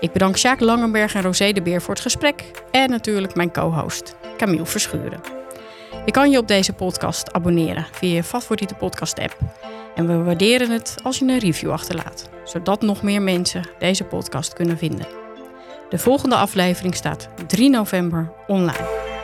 Ik bedank Sjaak Langenberg en Rosé de Beer voor het gesprek en natuurlijk mijn co-host Camille Verschuren. Je kan je op deze podcast abonneren via je favoriete podcast-app. En we waarderen het als je een review achterlaat, zodat nog meer mensen deze podcast kunnen vinden. De volgende aflevering staat 3 november online.